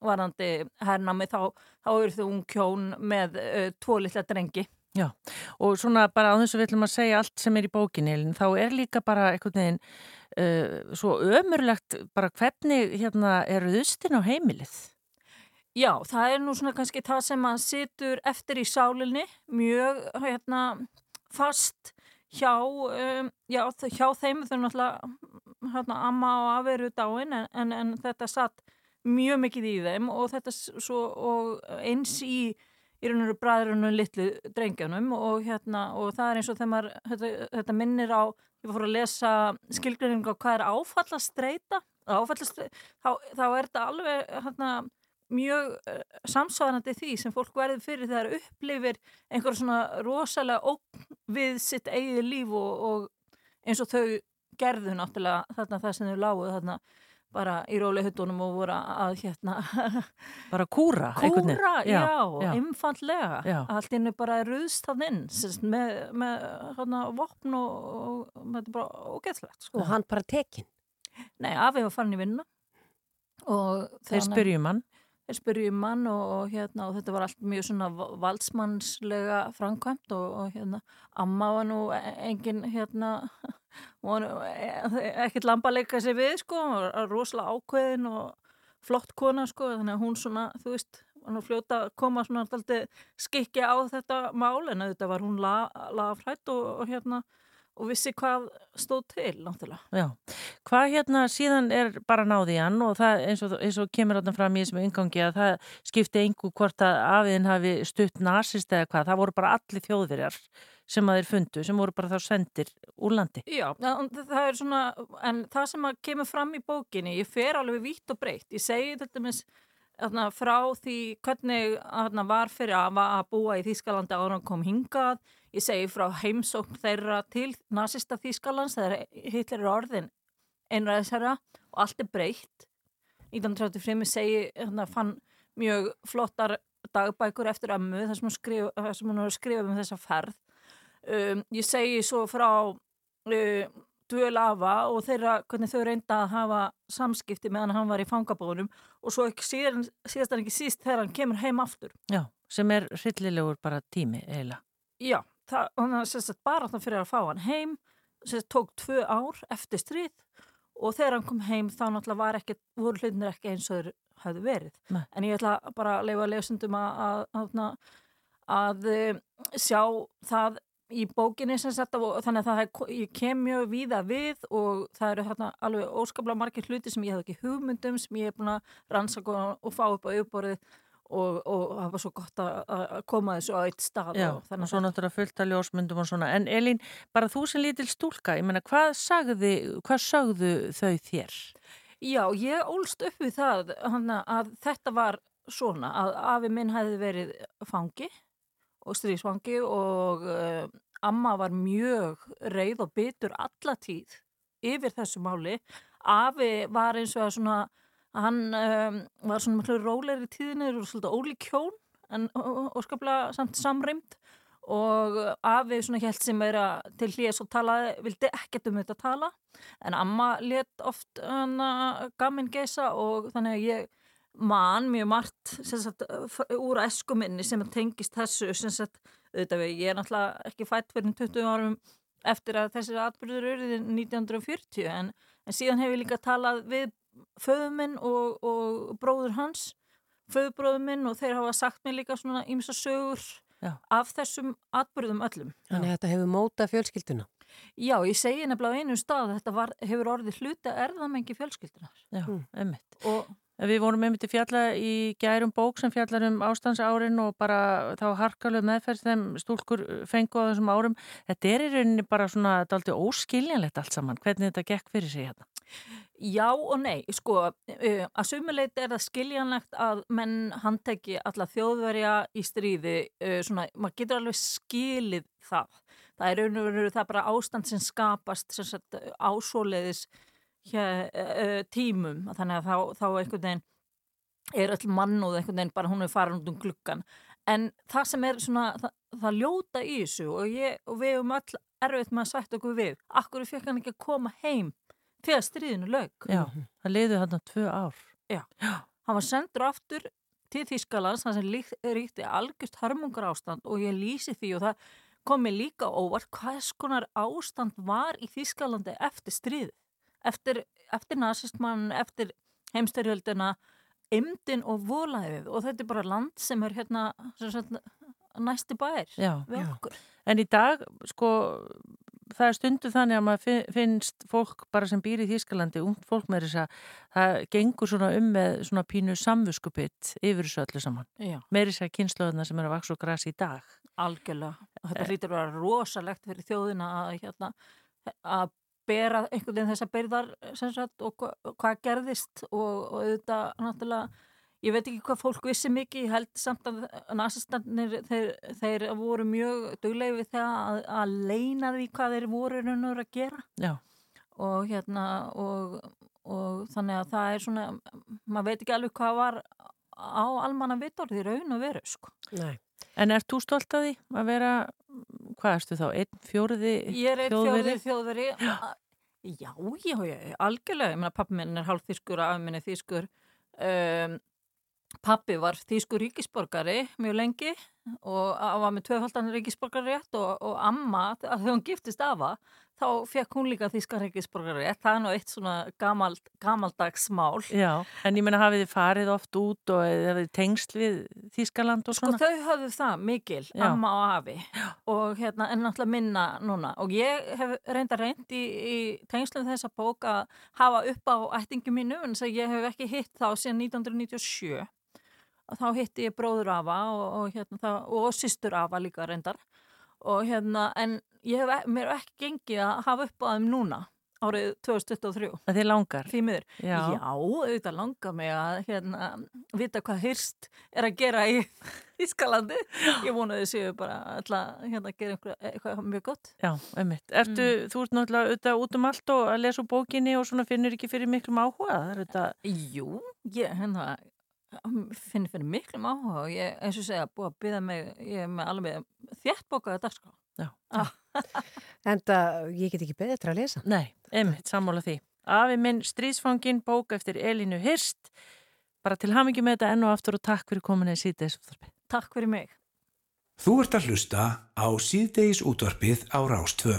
Speaker 12: varandi hernami þá, þá eru þau ung kjón með uh, tvo litla drengi
Speaker 3: Já, og svona bara á þess að við ætlum að segja allt sem er í bókinni, þá er líka bara einhvern veginn uh, svo ömurlegt bara hvernig hérna er þustin á heimilið?
Speaker 12: Já, það er nú svona kannski það sem að situr eftir í sálinni mjög hérna fast hjá, um, já, hjá þeim. Þau náttúrulega hérna, amma og afi eru dáin en, en, en þetta satt mjög mikið í þeim og svo og eins í í raun og veru bræðrunum litlu drengjanum og hérna og það er eins og þegar maður þetta, þetta minnir á, ég fór að lesa skilgrinning á hvað er áfallastreita. Áfallastreita, þá, þá er þetta alveg hérna mjög uh, samsvarandi því sem fólk verður fyrir þegar upplifir einhver svona rosalega ógn við sitt eigið líf og, og eins og þau gerðu náttúrulega þarna það sem þau lágu þarna bara í róli huttunum og voru að hérna
Speaker 3: Bara kúra?
Speaker 12: kúra, já,
Speaker 3: já.
Speaker 12: einfallega
Speaker 3: Já.
Speaker 12: allt innu bara ruðst inn sem sagt, með, með hérna vopn og, og, og þetta er bara ógeðslegt sko.
Speaker 2: Og hann bara tekin?
Speaker 12: Nei, afi var farin í vinna og
Speaker 3: Þeir spyrjum hann?
Speaker 12: Spyrjum hann og, og, hérna, og þetta var allt mjög svona va- valdsmannslega framkvæmt og, og hérna, amma var nú e- engin hérna e- ekkert lambalega sér við sko, rosalega ákveðin og flott kona sko, þannig að hún svona, þú veist var nú fljóta að koma svona alltaf skikki á þetta mál en þetta var hún lagafrætt og, og hérna og vissi hvað stóð til náttúrulega.
Speaker 3: Já, hvað hérna síðan er bara náði hann og það eins og, eins og kemur þarna fram í þessum yngangi að það skipti engu hvort að afiðin hafi stutt nasist eða hvað, það voru bara allir þjóðverjar sem að þeir fundu, sem voru bara þá sendir úr landi.
Speaker 12: Já, það er svona, en það sem að kemur fram í bókinni, ég fer alveg vítt og breytt. Ég segi þetta með frá því hvernig þarna, var fyrir að, að búa í Þýskalandi ára hann kom hingað. Ég segi frá heimsókn þeirra til nazista Þýskalands, þegar Hitler er orðin einræðisherra og allt er breytt. 1935 segi, þarna, fann mjög flottar dagbækur eftir ömmu þar sem hún, skrif, skrifa um þessa ferð. Um, ég segi svo frá uh, dvöl afa og þeirra hvernig þau reynda að hafa samskipti meðan hann var í fangabónum og svo ekki síðan, síðast en ekki síst þegar hann kemur heim aftur.
Speaker 3: Já, sem er hryllilegur bara tími eiginlega.
Speaker 12: Já, það, hann er sérst bara þannig fyrir að fá hann heim, sérst tók tvö ár eftir stríð og þegar hann kom heim þá náttúrulega var ekki, voru hlutinir ekki eins og þeir hafðu verið.
Speaker 3: Nei.
Speaker 12: En ég ætla bara að leifa lesundum að, að, að, að eh, sjá það í bókinni sem sagt og þannig að það er, ég kem mjög víða við og það eru þarna alveg óskaplega margir hluti sem ég hef ekki hugmyndum sem ég hef búin að rannsaka og, fá upp á auðborðið og, það var svo gott að, að koma þessu á eitt stað
Speaker 3: Já,
Speaker 12: og þannig
Speaker 3: svo náttúrulega fullt að ljósmyndum og svona. En Elín, bara þú sem lítil stúlka, ég meina, hvað sagði, hvað sagðu þau þér?
Speaker 12: Já, ég ólst upp við það að þetta var svona að afi minn hefði verið fangi og stríðsfangi og uh, amma var mjög reið og bitur alla tíð yfir þessu máli. Afi var eins og að svona, hann um, var svona mjög rólegri í tíðinni, og svolítið ólík hjón en og skaplega samt samreimt og afi svona held sem er að til hlýjas og talaði, vildi ekkert um þetta tala en amma let oft hana gamin geisa og þannig að ég man mjög margt sagt, úr eskuminni sem tengist þessu sem sagt, auðvitað ég er náttúrulega ekki fætt fyrir 20 árum eftir að þessir atbyrður eruði 1940 en, en síðan hef ég líka talað við föðuminn og, og bróður hans föðubróðuminn og þeir hafa sagt mér líka svona ímsa sögur
Speaker 3: Já.
Speaker 12: af þessum atbyrðum öllum.
Speaker 2: Þannig að þetta hefur mótað fjölskylduna.
Speaker 12: Já, ég segi nefnilega á einu stað að þetta var, hefur orðið hluta erðamengi fjölskyldunar.
Speaker 3: Já, mm. emmitt.
Speaker 12: Og
Speaker 3: Við vorum einmitt í fjalla í gærum bók sem fjallar um ástandsárin og bara þá harkalög meðferð þeim stúlkur fengu á þessum árum. Þetta er í rauninni bara svona daldi óskiljanlegt allt saman. Hvernig þetta gekk fyrir sig hérna?
Speaker 12: Já og nei, sko, uh, að sumuleiti er það skiljanlegt að menn handteki alla þjóðverja í stríði, uh, svona, maður getur alveg skilið það. Það er raun og veru það bara ástand sem skapast sem sagt, ásóleiðis uh, tímum, þannig að þá, þá einhvern veginn er öll mannúð einhvern veginn bara hún er farin út um gluggan. En það sem er svona, það, það ljóta í þessu og, ég, og við um öll erfitt með að sætt okkur við, akkur fekk hann ekki að koma heim þegar stríðinu lög.
Speaker 3: Já, það leiði þarna tvö ár.
Speaker 12: Já, hann var sendur aftur til Þýskalands, hann sem ríkti algjörst hörmungar ástand og ég lýsi því og það kom mér líka óvart hvað skonar ástand var í Þýskalandi eftir stríð, eftir, eftir nazistmann, eftir heimstyrjöldina, emdin og volaðið og þetta er bara land sem er hérna sem næsti bær
Speaker 3: Já,
Speaker 12: við
Speaker 3: já.
Speaker 12: okkur.
Speaker 3: En í dag, sko, það er stundu þannig að maður fi- finnst fólk bara sem býr í Þýskalandi, ungt fólk með þess að það gengur svona um með svona pínu samvuskupitt yfir þessu öllu saman.
Speaker 12: Já.
Speaker 3: Meiri sér kynnslóðuna sem er að vaksa og grasi í dag.
Speaker 12: Algjörlega. Þetta hlýtur að vera rosalegt fyrir þjóðina að, hérna, að bera einhvern veginn þessa byrðar sem sagt, og hva, hvað gerðist og, og auðvitað náttúrulega ég veit ekki hvað fólk vissi mikið ég held samt að nazistannir þeir, þeir voru mjög duglegi við það að, að leina því hvað þeir voru raun og veru að gera
Speaker 3: Já.
Speaker 12: og hérna og, og þannig að það er svona maður veit ekki alveg hvað var á almanna vitorði raun og veru sko.
Speaker 2: Nei.
Speaker 3: En ert þú stolt að því að vera, hvað erstu þá, einn fjóriði
Speaker 12: Ég er einn
Speaker 3: þjóðveri?
Speaker 12: þjóðveri, þjóðveri. Já, já, já, algjörlega. Ég meina, pappi minn er hálf þýskur afi minn er þýskur. Um, pappi var þýskur ríkisborgari mjög lengi og var með tvöfaldan ríkisborgari rétt og, og amma, þegar hún giftist afa, þá fekk hún líka rétt. Það er nú eitt svona gamald, gamaldags mál.
Speaker 3: Já, en ég meina hafið þið farið oft út og eða þið tengsl við Þýskaland og
Speaker 12: Sko
Speaker 3: svona?
Speaker 12: þau höfðu það mikil,
Speaker 3: Já.
Speaker 12: amma og afi og hérna en náttúrulega minna núna og ég hef reynda reynd í, í tengslum þessa bók að hafa upp á ættingi mínu en þess að ég hef ekki hitt þá síðan 1997 og þá hitti ég bróður afa og, og, hérna, það, og systur afa líka reyndar og hérna en ég hef, e- mér hef ekki gengið að hafa upp á þeim núna árið 2023
Speaker 3: Að þið langar?
Speaker 12: Því miður.
Speaker 3: Já.
Speaker 12: Já, auðvitað langar mig að hérna, vita hvað hyrst er að gera í Ískalandi. Ég vona þau séu bara alltaf hérna, að gera einhver, eitthvað mjög gott.
Speaker 3: Já, einmitt. Ertu, þú ert náttúrulega auðvitað út um allt og að lesa úr bókinni og svona finnur ekki fyrir miklum áhuga? Það er þetta...
Speaker 12: Jú, ég hérna, finnir fyrir miklum áhuga og ég, eins og segja, búið að byggja mig, ég er með alveg þétt bókaði dagskrá.
Speaker 3: Já.
Speaker 2: Enda ég get ekki betra að lesa.
Speaker 3: Nei, einmitt, sammála því. Afi minn stríðsfangin bók eftir Elínu Hirst. Bara til hamingi með þetta enn og aftur og takk fyrir kominni í síðdeis útvarpi.
Speaker 12: Takk fyrir mig.
Speaker 11: Þú ert að hlusta á síðdeis útvarpið á Rástvö.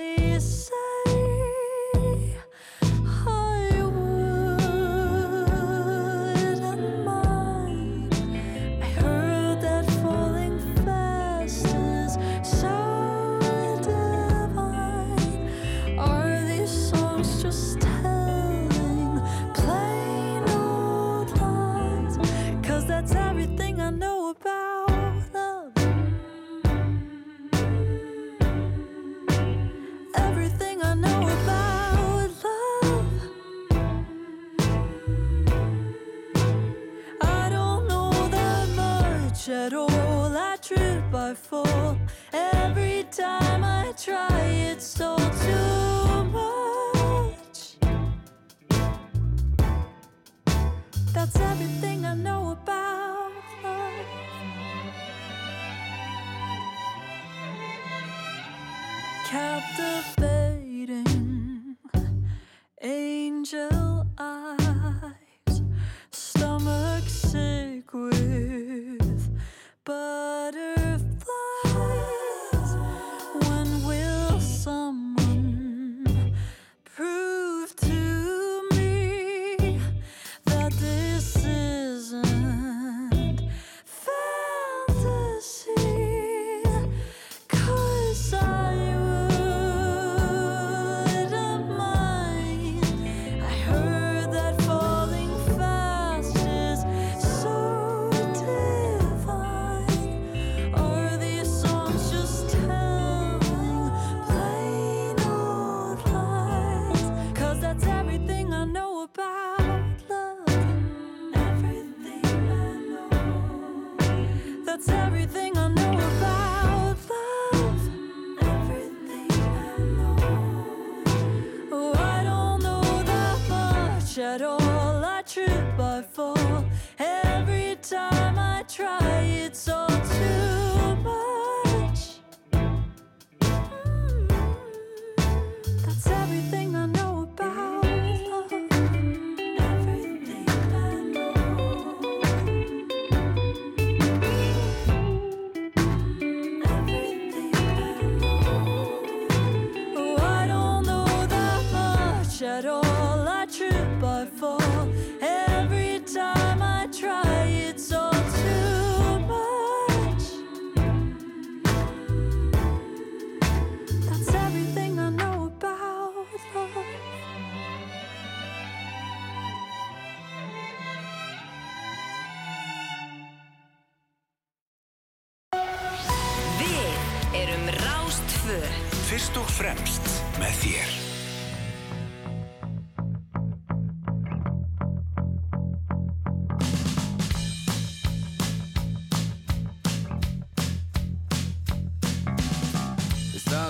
Speaker 13: Every time I try, it's all too.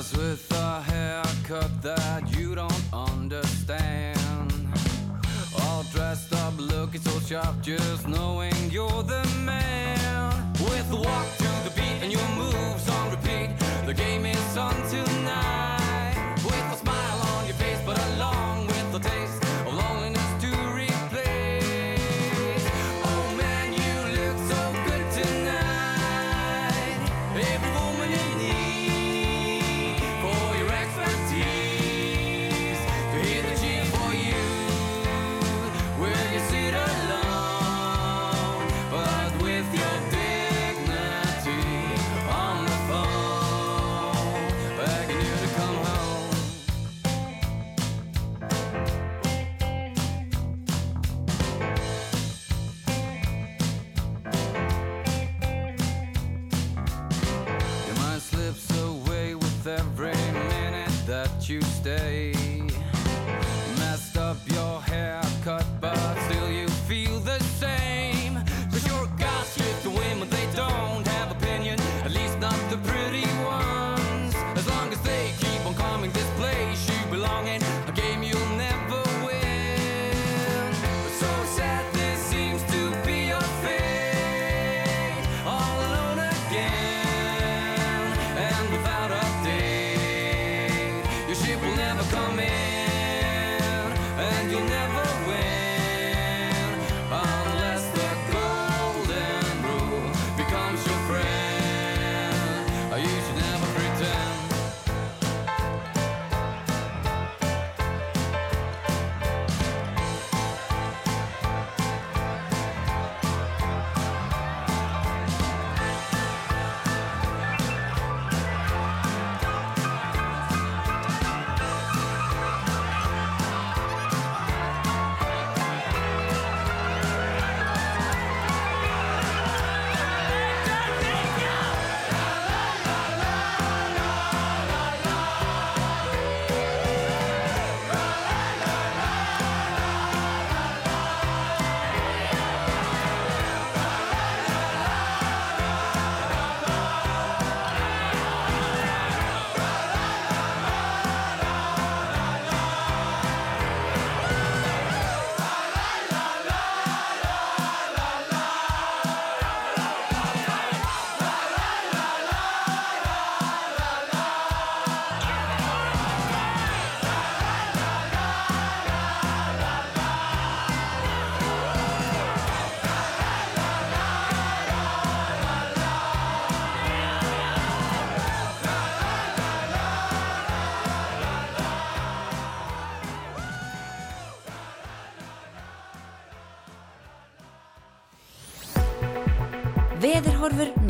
Speaker 13: Mars with
Speaker 6: a haircut that you don't understand. All dressed up, looking so sharp, just knowing you're the man. With the walk to the beat and your moves on repeat, the game is on tonight.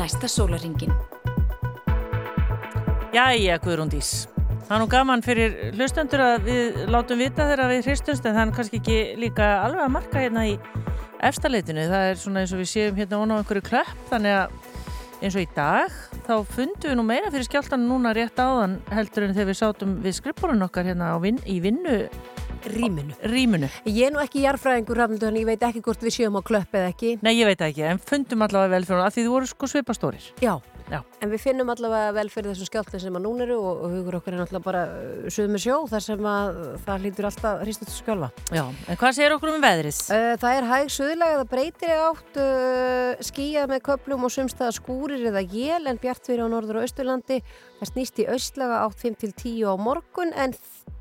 Speaker 1: Næsta sólaringin.
Speaker 3: Jæja, Guðrún Dís. Það er nú gaman fyrir hlustendur að við látum vita þegar við hristumst en það er kannski ekki líka alveg að marka hérna í efstaleitinu. Það er svona eins og við séum hérna ón á einhverju klöpp þannig að eins og í dag þá fundum við nú meira fyrir skjáltan núna rétt áðan heldur en þegar við sátum við skrippborun okkar hérna vin, í vinnu
Speaker 2: Rýminu.
Speaker 3: Rýminu.
Speaker 2: Ég er nú ekki jarfræðingur rafnildu en ég veit ekki hvort við séum á klöpp eða ekki.
Speaker 3: Nei, ég veit ekki, en fundum allavega vel fyrir hún að því þú voru sko svipastórir.
Speaker 2: Já.
Speaker 3: Já.
Speaker 2: En við finnum allavega vel fyrir þessum skjáltum sem að núna eru og, og hugur okkar er náttúrulega bara suð með sjó þar sem að það hlýtur alltaf hristast skjálfa.
Speaker 3: Já, en hvað segir okkur um veðrið?
Speaker 2: Uh, það er hæg suðlega, það breytir átt uh, skýjað með köplum og sumstaða skúrir eða jél en bjartfyrir á norður og austurlandi. Það snýst í austlaga átt 5-10 á morgun en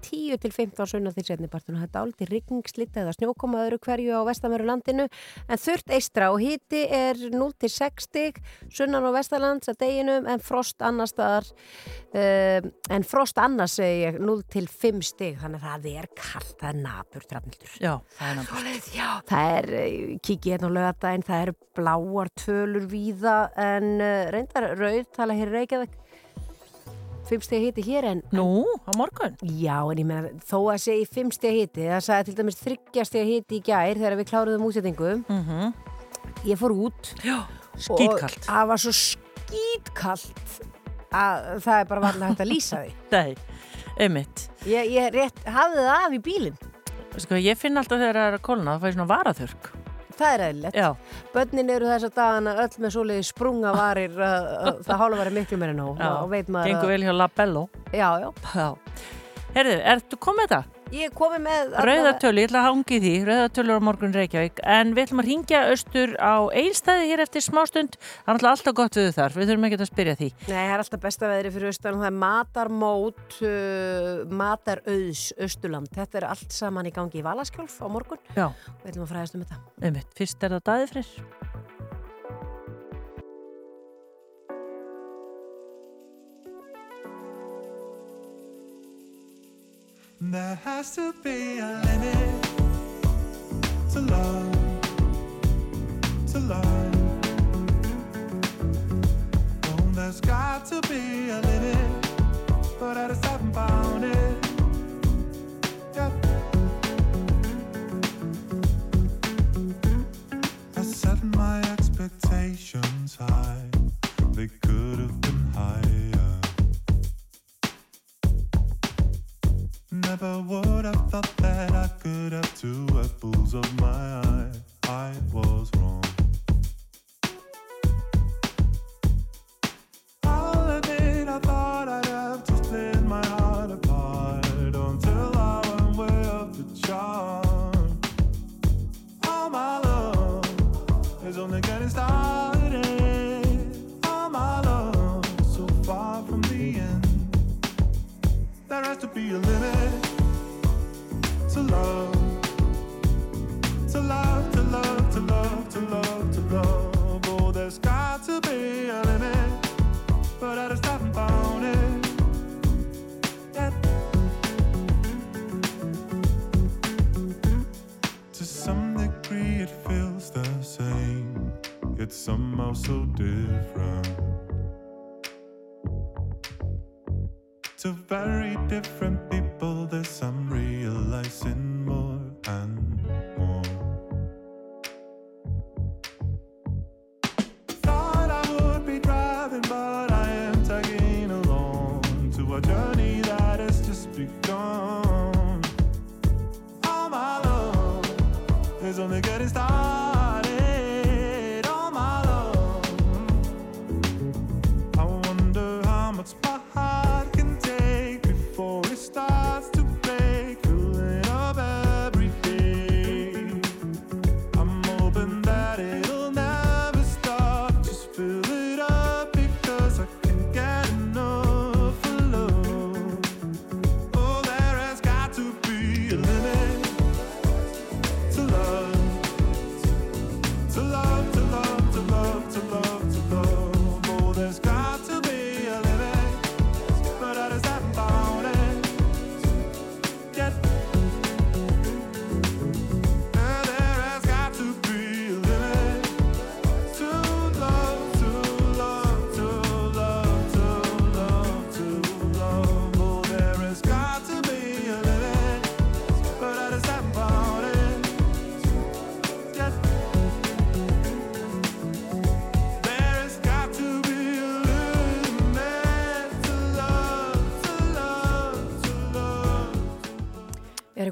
Speaker 2: 10-15 sunna til setnipartun og þetta áldi rigningslitt eða snjókoma öðru hverju á vestamöru landinu. En þurft eistra og híti er 0-6 stig sunnan á vestalands að deginum en frost annars staðar uh, en frost annars segi ég 0-5 stig. Þannig að það er kallt, það er nabur drafnildur.
Speaker 3: Já, það er nabur.
Speaker 2: Já, það er, kikið hérna á lögadaginn, það eru bláar tölur víða en uh, reyndar rauð tala hér Reykjavík fimmstegi hiti hér en...
Speaker 3: Nú, á morgun?
Speaker 2: Já, en ég meina, þó að segja fimmstegi hiti, það sagði til dæmis þryggjastegi hiti í gær þegar við kláruðum útsettingu.
Speaker 3: Mm -hmm.
Speaker 2: Ég fór út.
Speaker 3: Já, skýtkallt.
Speaker 2: Og það var svo skýtkallt að það er bara varlega hægt að lýsa því.
Speaker 3: Nei, einmitt.
Speaker 2: Ég, ég rétt hafði það af í bílinn.
Speaker 3: Sko, ég finn alltaf þegar það er að kólna, það fæði svona varaþörk.
Speaker 2: Það er eðlilegt.
Speaker 3: Já.
Speaker 2: Bönnin eru þess að dagana öll með svoleiði sprunga varir að, að það hálfa verið miklu meira maður
Speaker 3: gengur vel hjá Labello.
Speaker 2: Já, já.
Speaker 3: Já. Herðu, ertu komið þetta?
Speaker 2: Ég er komið með...
Speaker 3: Rauðartölu, ég ætla að hangi því, rauðartölur á morgun Reykjavík, en við ætlum að ringja austur á eilstæði hér eftir smástund, það er alltaf gott við þar, við þurfum ekki að spyrja því.
Speaker 2: Nei, það er alltaf besta veðri fyrir austan og það er matarmót, uh, matarauðs, austurland. Þetta er allt saman í gangi í Valaskjálf á morgun.
Speaker 3: Já.
Speaker 2: Við ætlum að fræðast um þetta.
Speaker 3: Einmitt, fyrst er það daðið
Speaker 14: There has to be a limit to love, to love. Oh, there's got to be a limit, but I just haven't found it. I set my expectations high, they could have been higher. Never would have thought that I could have two apples of my eye. I was wrong. I'll admit I thought I'd have to split my heart apart until I went way off the charm. All my love is only getting started. All my love so far from the end. There has to be a somehow so different. to very different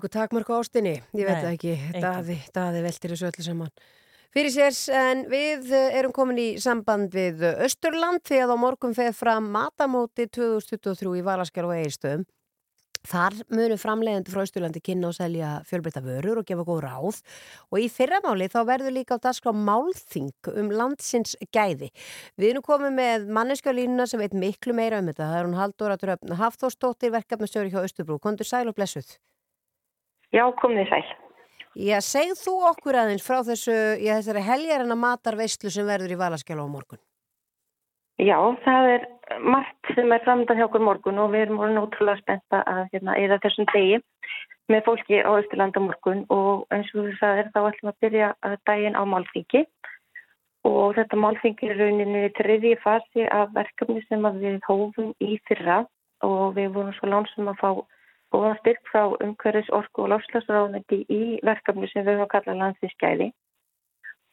Speaker 2: eitthvað takmörk á ástinni, ég veit það ekki, daði, daði veltir þessu öllu saman. Fyrir sér, en við eh, erum komin í samband við Östurland því að á morgun feð fram matamóti 2023 í Valaskjál og Eirstöðum. Þar munu framleiðandi frá Östurlandi kynna og selja fjölbreyta vörur og gefa góð ráð og í fyrramáli þá verður líka á dagskrá málþing um landsins gæði. Við erum komið með manneskjálínuna sem veit miklu meira um þetta. Það er hún Halldóra Dröfn Hafþórsdóttir verkefnastjóri hjá Östurbrú. Kondur sæl og blessuð.
Speaker 15: Já, komið sæl.
Speaker 2: Já, segð þú okkur aðeins frá þessu, já, þessari heljarana matarveislu sem verður í Valaskjál á morgun.
Speaker 15: Já, það er margt sem er framöndan hjá okkur morgun og við erum orðin ótrúlega spenta að hérna, eða þessum degi með fólki á Östurlanda morgun og eins og þú sagðir þá ætlum að byrja daginn á málþingi og þetta málþingi er rauninni triði fasi af verkefni sem við hófum í fyrra og við vorum svo lánsum að fá góðan styrk frá umhverfis orku og lofslagsráðandi í verkefni sem við höfum að kalla landsinskæði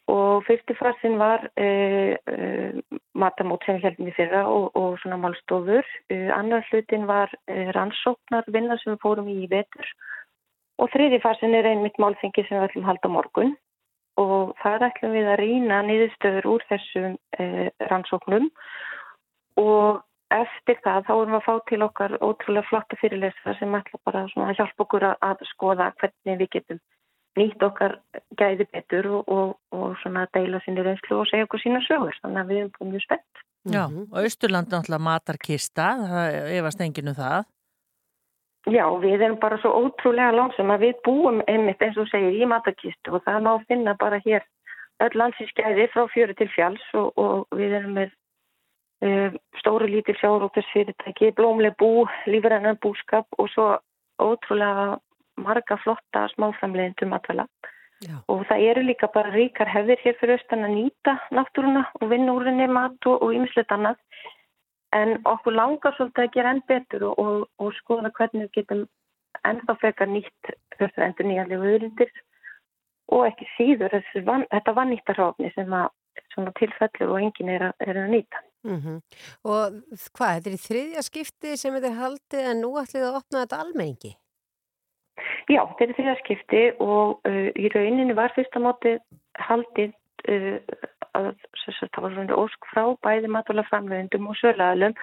Speaker 15: og fyrsti fasin var uh, uh, matamót sem við heldum í fyrra og, og svona málstofur. Uh, annar hlutin var rannsóknarvinna sem við fórum í í vetur. Og þriði fasin er einmitt málþengi sem við ætlum halda morgun. Og þar ætlum við að rýna niðurstöður úr þessum rannsóknum. Og eftir það þá erum við að fá til okkar ótrúlega flotta fyrirlesra sem ætla bara svona að hjálpa okkur að, að skoða hvernig við getum nýtt okkar gæði betur og, og, og svona deila sinni reynslu og segja okkur sína sögur. Þannig að við erum búin mjög spennt.
Speaker 3: Já, og Austurland er náttúrulega matarkista, það efast enginn um það.
Speaker 15: Já, við erum bara svo ótrúlega langsum að við búum einmitt eins og segir í matarkistu og það má finna bara hér öll landsískæði frá fjöru til fjalls og, og við erum með uh, stóru lítil sjáróktarsfyrirtæki, blómleg bú, lífrennan búskap og svo ótrúlega marga flotta smáframleiðendum matvæla. Og það eru líka bara ríkar hefðir hér fyrir austan að nýta náttúruna og vinna úr henni mat og ýmislegt annað. En okkur langar svolítið að gera enn betur og, og, og skoða hvernig við getum ennþá frekar nýtt þessar endur nýjanlegu auðrindir og ekki síður van, þetta var nýttarháfni sem að tilfellur og enginn er að, er að nýta.
Speaker 2: Mm -hmm. Og hvað, þetta er í þriðja skipti sem þetta er haldið en nú ætlið að opna þetta almenningi?
Speaker 15: Já, þetta er því að skipti og uh, í rauninni var fyrsta móti haldið uh, að það var svona ósk frá bæði maturlaframlegundum og sölaðalum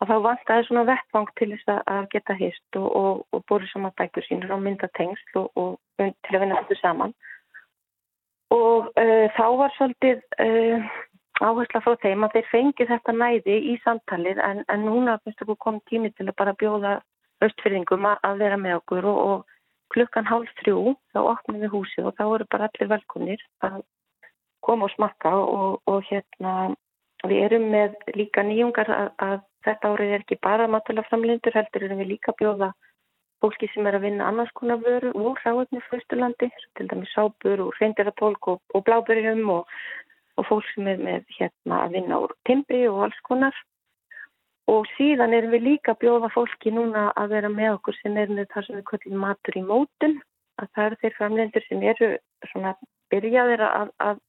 Speaker 15: að þá vantaði svona vettvang til þess að geta hist og, og, og búið saman bækur sínur og mynda tengsl og, og til að vinna þetta saman. Og uh, þá var svolítið áhersla frá þeim að þeir fengi þetta næði í samtalið en, en núna finnst það komið tími til að bara bjóða östfyrðingum að vera með okkur og, og klukkan hálf þrjú þá opnum við húsið og þá eru bara allir velkonir að koma og smakka og, og hérna við erum með líka nýjungar að, að þetta árið er ekki bara matala framlindur heldur erum við líka bjóða fólki sem er að vinna annars konar vöru úr ráðinni fyrstulandi, til dæmis sábur og reyndiratólk og, og blábyrjum og, og fólk sem er með hérna að vinna úr timbri og alls konar Og síðan erum við líka að bjóða fólki núna að vera með okkur sem er með það sem við kallum matur í mótun. Að það eru þeir framlendur sem eru svona byrjaðir að, að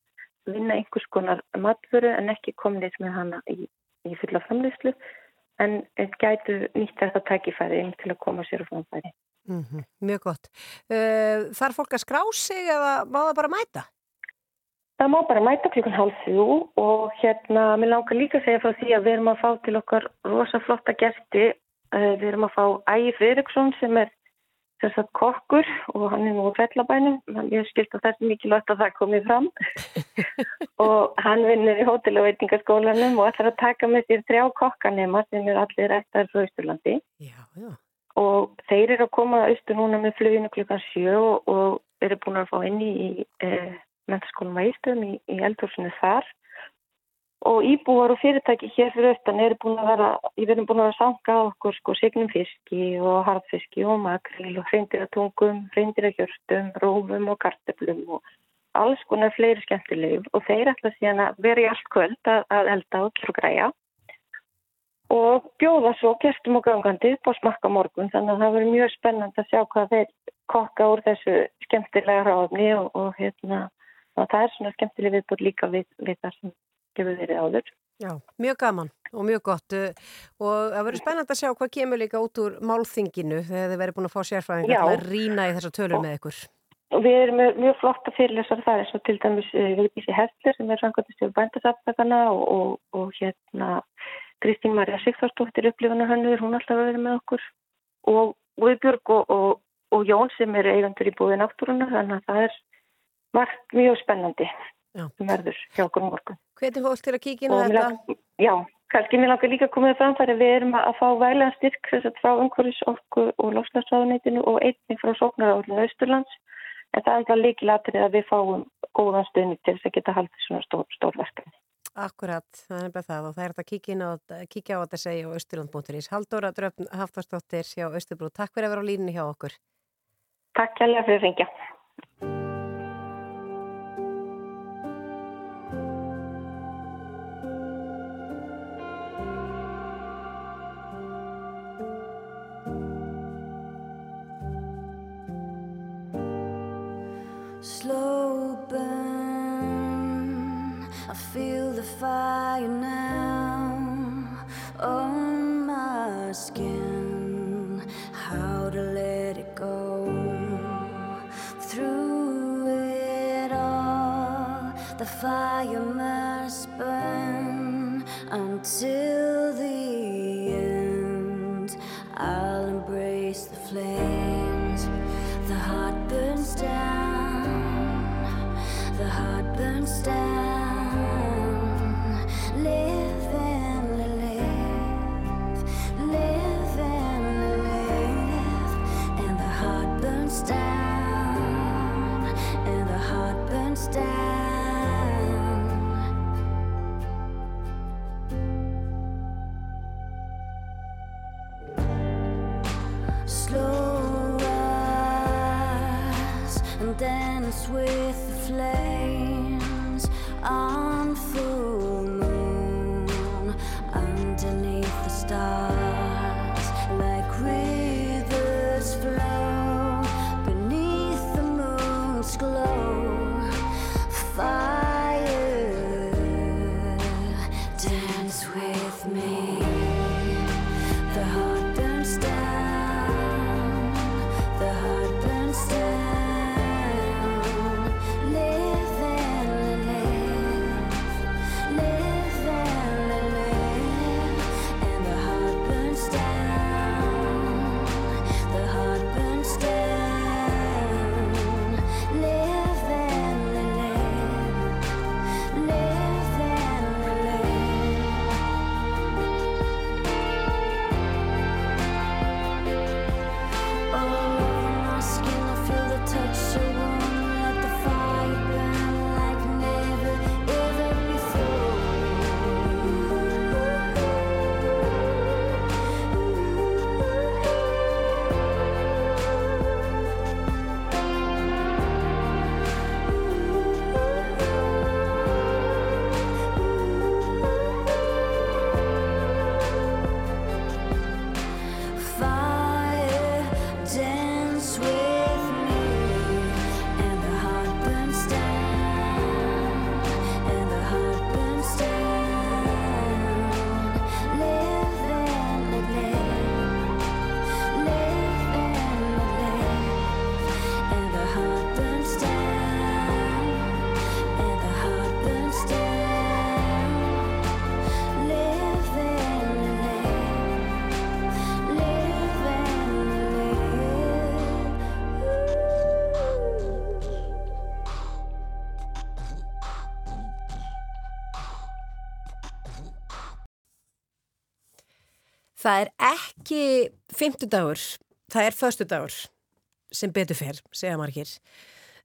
Speaker 15: vinna einhvers konar matvöru en ekki kominir með hana í, í fulla framleyslu. En gætu nýtt þetta tækifæri til að koma sér á framfæri.
Speaker 2: Mm -hmm, mjög gott. Uh, þarf fólk að skrá sig eða má það bara mæta?
Speaker 15: Það má bara mæta klukkan hálf þrjú og hérna, mér langar líka að segja frá því að við erum að fá til okkar rosa flotta gæsti. Uh, við erum að fá Ægir Fridriksson sem er að kokkur og hann er nú á fellabænum. Ég skilt að það er mikilvægt að það komið fram. og hann vinnur í hótel- og ætlar að taka með sér þrjá kokkanema sem er allir ættar frá Ísturlandi.
Speaker 2: Já, já.
Speaker 15: Og þeir eru að koma að Ístur núna með fluginu klukkan sjö og, eru búin að fá inn í... Uh, mentaskólum að Ístöðum í, í eldhúsinu þar. Og íbúar og fyrirtæki hér fyrir austan eru búin að vera, ég verðum búin að vera sanga á okkur sko signum fiski og harðfiski og makril og hreindiratungum, hreindirahjörtum, rófum og karteplum og alls konar fleiri skemmtilegum og þeir ætla síðan að vera í allt kvöld að, að elda og kjör græja. Og bjóða svo gestum og gangandi upp á smakka morgun. Þannig að það verður mjög spennand að sjá hvað þeir kokka úr þessu skemmtilega ráðni og, og hérna og það er svona skemmtileg viðbúr líka við, við það sem gefur verið áður.
Speaker 2: Já, mjög gaman. og mjög gott uh, og það verður spennand að sjá hvað kemur líka út úr málþinginu þegar þið verður búin að fá sérfræðingar að rýna í þessa tölur með ykkur.
Speaker 15: Og við erum með mjög flotta fyrirlesar þar eins og til dæmis uh, Vigdísi Hessler sem er framkvæmtastjóður bændasaftakana og, og, og hérna Kristín Marja Sigþórsdóttir upplifuna hannur, hún alltaf vera með okkur og Guðbjörg og, og, og Jón sem er eigandur í búið náttúruna þannig að það er margt mjög spennandi sem verður hjá okkur morgun.
Speaker 2: Hvernig fólk til að kíkja inn á þetta?
Speaker 15: lang- Já, kannski mér langar líka að koma það framfæri við erum að, að fá vælega styrk þess að frá umhverfis orku og lofslagsráðuneytinu og einnig frá sóknaráðurinn Austurlands en það er alltaf líkilatrið að við fáum góðan stuðning til þess að geta haldið svona stór, stór verkefni.
Speaker 2: Akkurat, það er bara það og það er þetta að kíkja, á, þetta segja á Östurland.is. Halldóra Dröfn Haftarsdóttir hjá Östurbrú, takk fyrir að vera á línni hjá okkur.
Speaker 15: Takk kærlega
Speaker 16: fire now on my skin. How to let it go through it all. The fire must burn until
Speaker 2: ekki fymtudagur, það er föstudagur sem betur fer, segja margir.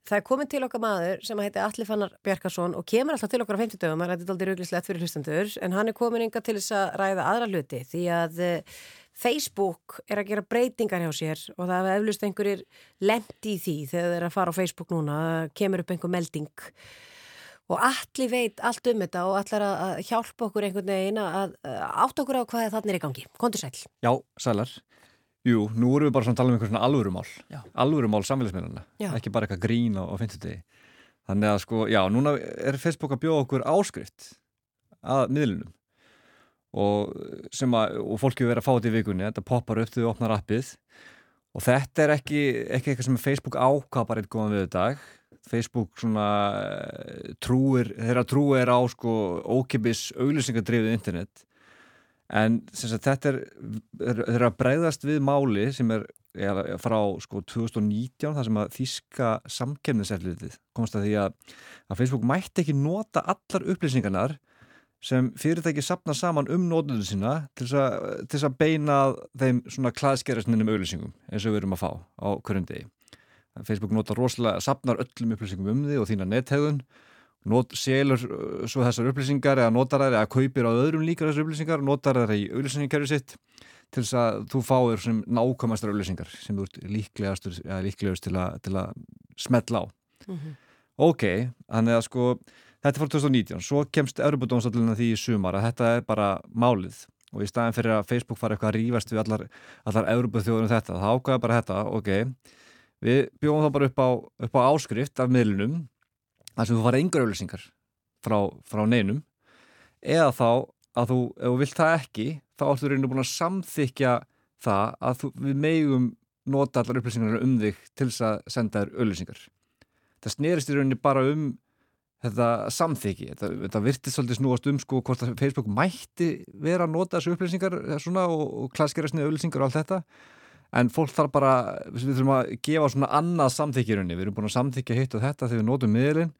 Speaker 2: Það er komin til okkar maður sem heiti Alli Fannar Bjarkarsson og kemur alltaf til okkar á fymtudagum, það er þetta aldrei rauglislegt fyrir hlustendur, en hann er komin yngar til þess að ræða aðra hluti því að eh, Facebook er að gera breytingar hjá sér og það hefur eflust einhverjir lendi í því þegar þeir að fara á Facebook núna, kemur upp einhver melding og allir veit allt um þetta og allar að að hjálpa okkur einhvern veginn að að átta okkur á hvað þannig er í gangi. Kondur sæl.
Speaker 17: Já, sælar. Jú, nú erum við bara svona að tala um einhver svona alvörumál.
Speaker 2: Já.
Speaker 17: Alvörumál samfélagsmiðluna.
Speaker 2: Já.
Speaker 17: Ekki bara eitthvað grín á, á fimmtudegi. Þannig að sko, já, núna er Facebook að bjóða okkur áskrift að miðlunum. og, sem að, og fólki verið að fá þetta í vikunni þetta poppar upp þegar þú opnar appið og þetta er ekki, ekki eitthvað sem Facebook ákapar eitt góðan við dag Facebook svona eh, trúir, þeirra trúi er á sko ókipis auglýsingadrifið internet en sagt, þetta er þeirra bregðast við máli sem er ja, frá sko 2019 þar sem að þýska samkemniseflitið komst að því að, að Facebook mætti ekki nota allar upplýsingarnar sem fyrirtæki sapna saman um nótunum sína til þess að, beina þeim svona klaðskerastninnum auglýsingum eins og við erum að fá á hverjum degi. Facebook notar rosalega, sapnar öllum upplýsingum um því og þína nethegðun. Not, selur uh, svo þessar upplýsingar eða notar þær eða kaupir á öðrum líka þessar upplýsingar notar þær í auglýsingarkerfi sitt til þess að þú fáir nákvæmastar auglýsingar sem þú ert líklegast til, til að smetla á.
Speaker 2: Mhm.
Speaker 17: ok, þannig að sko þetta er frá 2019, svo kemst Europadómsallina því í sumar að þetta er bara málið. Og í staðin fyrir að Facebook fara eitthvað að rífast við allar, allar Europaþjóðunum þetta, þá ákvæða bara þetta, ok við bjóðum þá bara upp á, upp á áskrift af miðlunum þar sem þú fara yngur auðlýsingar frá, frá neinum. Eða þá að þú, ef þú vilt það ekki þá áttu reynu búin að samþykja það að þú, við megum nota allar upplýsingar um þig til þess að senda þér auðlýsingar það snerist í rauninni bara um þetta samþykki, þetta, þetta virtist svolítið snúast um sko hvort að Facebook mætti vera að nota þessu upplýsingar svona, og, og klasskerasnið auðlýsingar og allt þetta en fólk þarf bara, við þurfum að gefa svona annað samþykjirunni, við erum búin að samþykja hitt og þetta þegar við notum miðlinn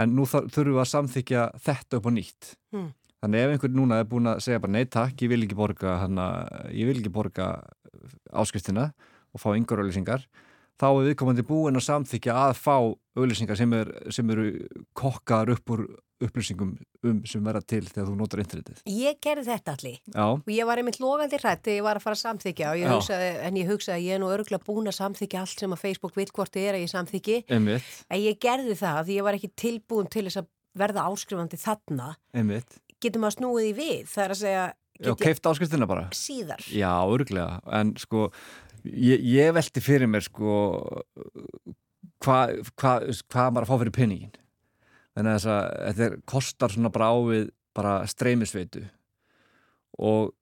Speaker 17: en nú þurfum við að samþykja þetta upp á nýtt
Speaker 2: Hmm.
Speaker 17: þannig ef einhvern núna er búin að segja bara nei takk, ég vil ekki borga hana, ég vil ekki borga áskriftina og fá yngur auðlýsingar þá er viðkomandi búin að samþykja að fá auðlýsingar sem, er, sem eru kokkaðar upp úr upplýsingum um sem verða til þegar þú notar internetið.
Speaker 2: Ég gerði þetta allir
Speaker 17: Já,
Speaker 2: og ég var einmitt logandi hrætt þegar ég var að fara að samþykja og ég hugsaði, en ég hugsaði að ég er nú örgulega búin að samþykja allt sem að Facebook vil hvort þið er að ég samþykji
Speaker 17: einmitt,
Speaker 2: en ég gerði það því ég var ekki tilbúin til þess að verða áskrifandi þarna.
Speaker 17: Einmitt.
Speaker 2: getum að snúið í við? Það er að segja
Speaker 17: Já, keift áskriftina bara.
Speaker 2: síðar.
Speaker 17: Já, örglega, en sko ég, ég velti fyrir mér sko hvað hva, hva maður að fá fyrir pinningin þannig að þess að þetta er, kostar svona bara ávið bara streymisveitu og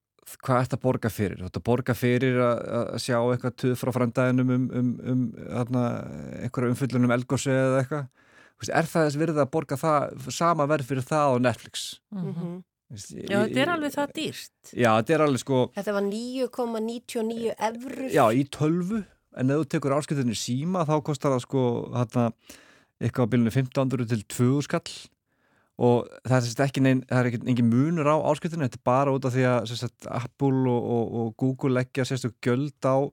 Speaker 17: hvað ert að borga fyrir? Þú ert að borga fyrir að, að sjá eitthvað tuð frá framdæðinum um, um, um, einhverja umfyllunum elgósi eða eitthvað er það þess virðið að borga það sama verð fyrir það á Netflix
Speaker 2: Mhm.
Speaker 17: Þú veist,
Speaker 3: Já, þetta er alveg það dýrt.
Speaker 17: Já, þetta er alveg sko
Speaker 2: Þetta var 9,99 eurur
Speaker 17: Já, í tölvu en ef þú tekur áskiptinni síma þá kostar það sko hana, eitthvað á bylunni 1500 til 2000 skall. Og það er, sérst, ekki neinn, það er ekki engin munur á áskiptinni þetta er bara út af því að sérst, Apple og, og, og Google leggja sérstu göld á,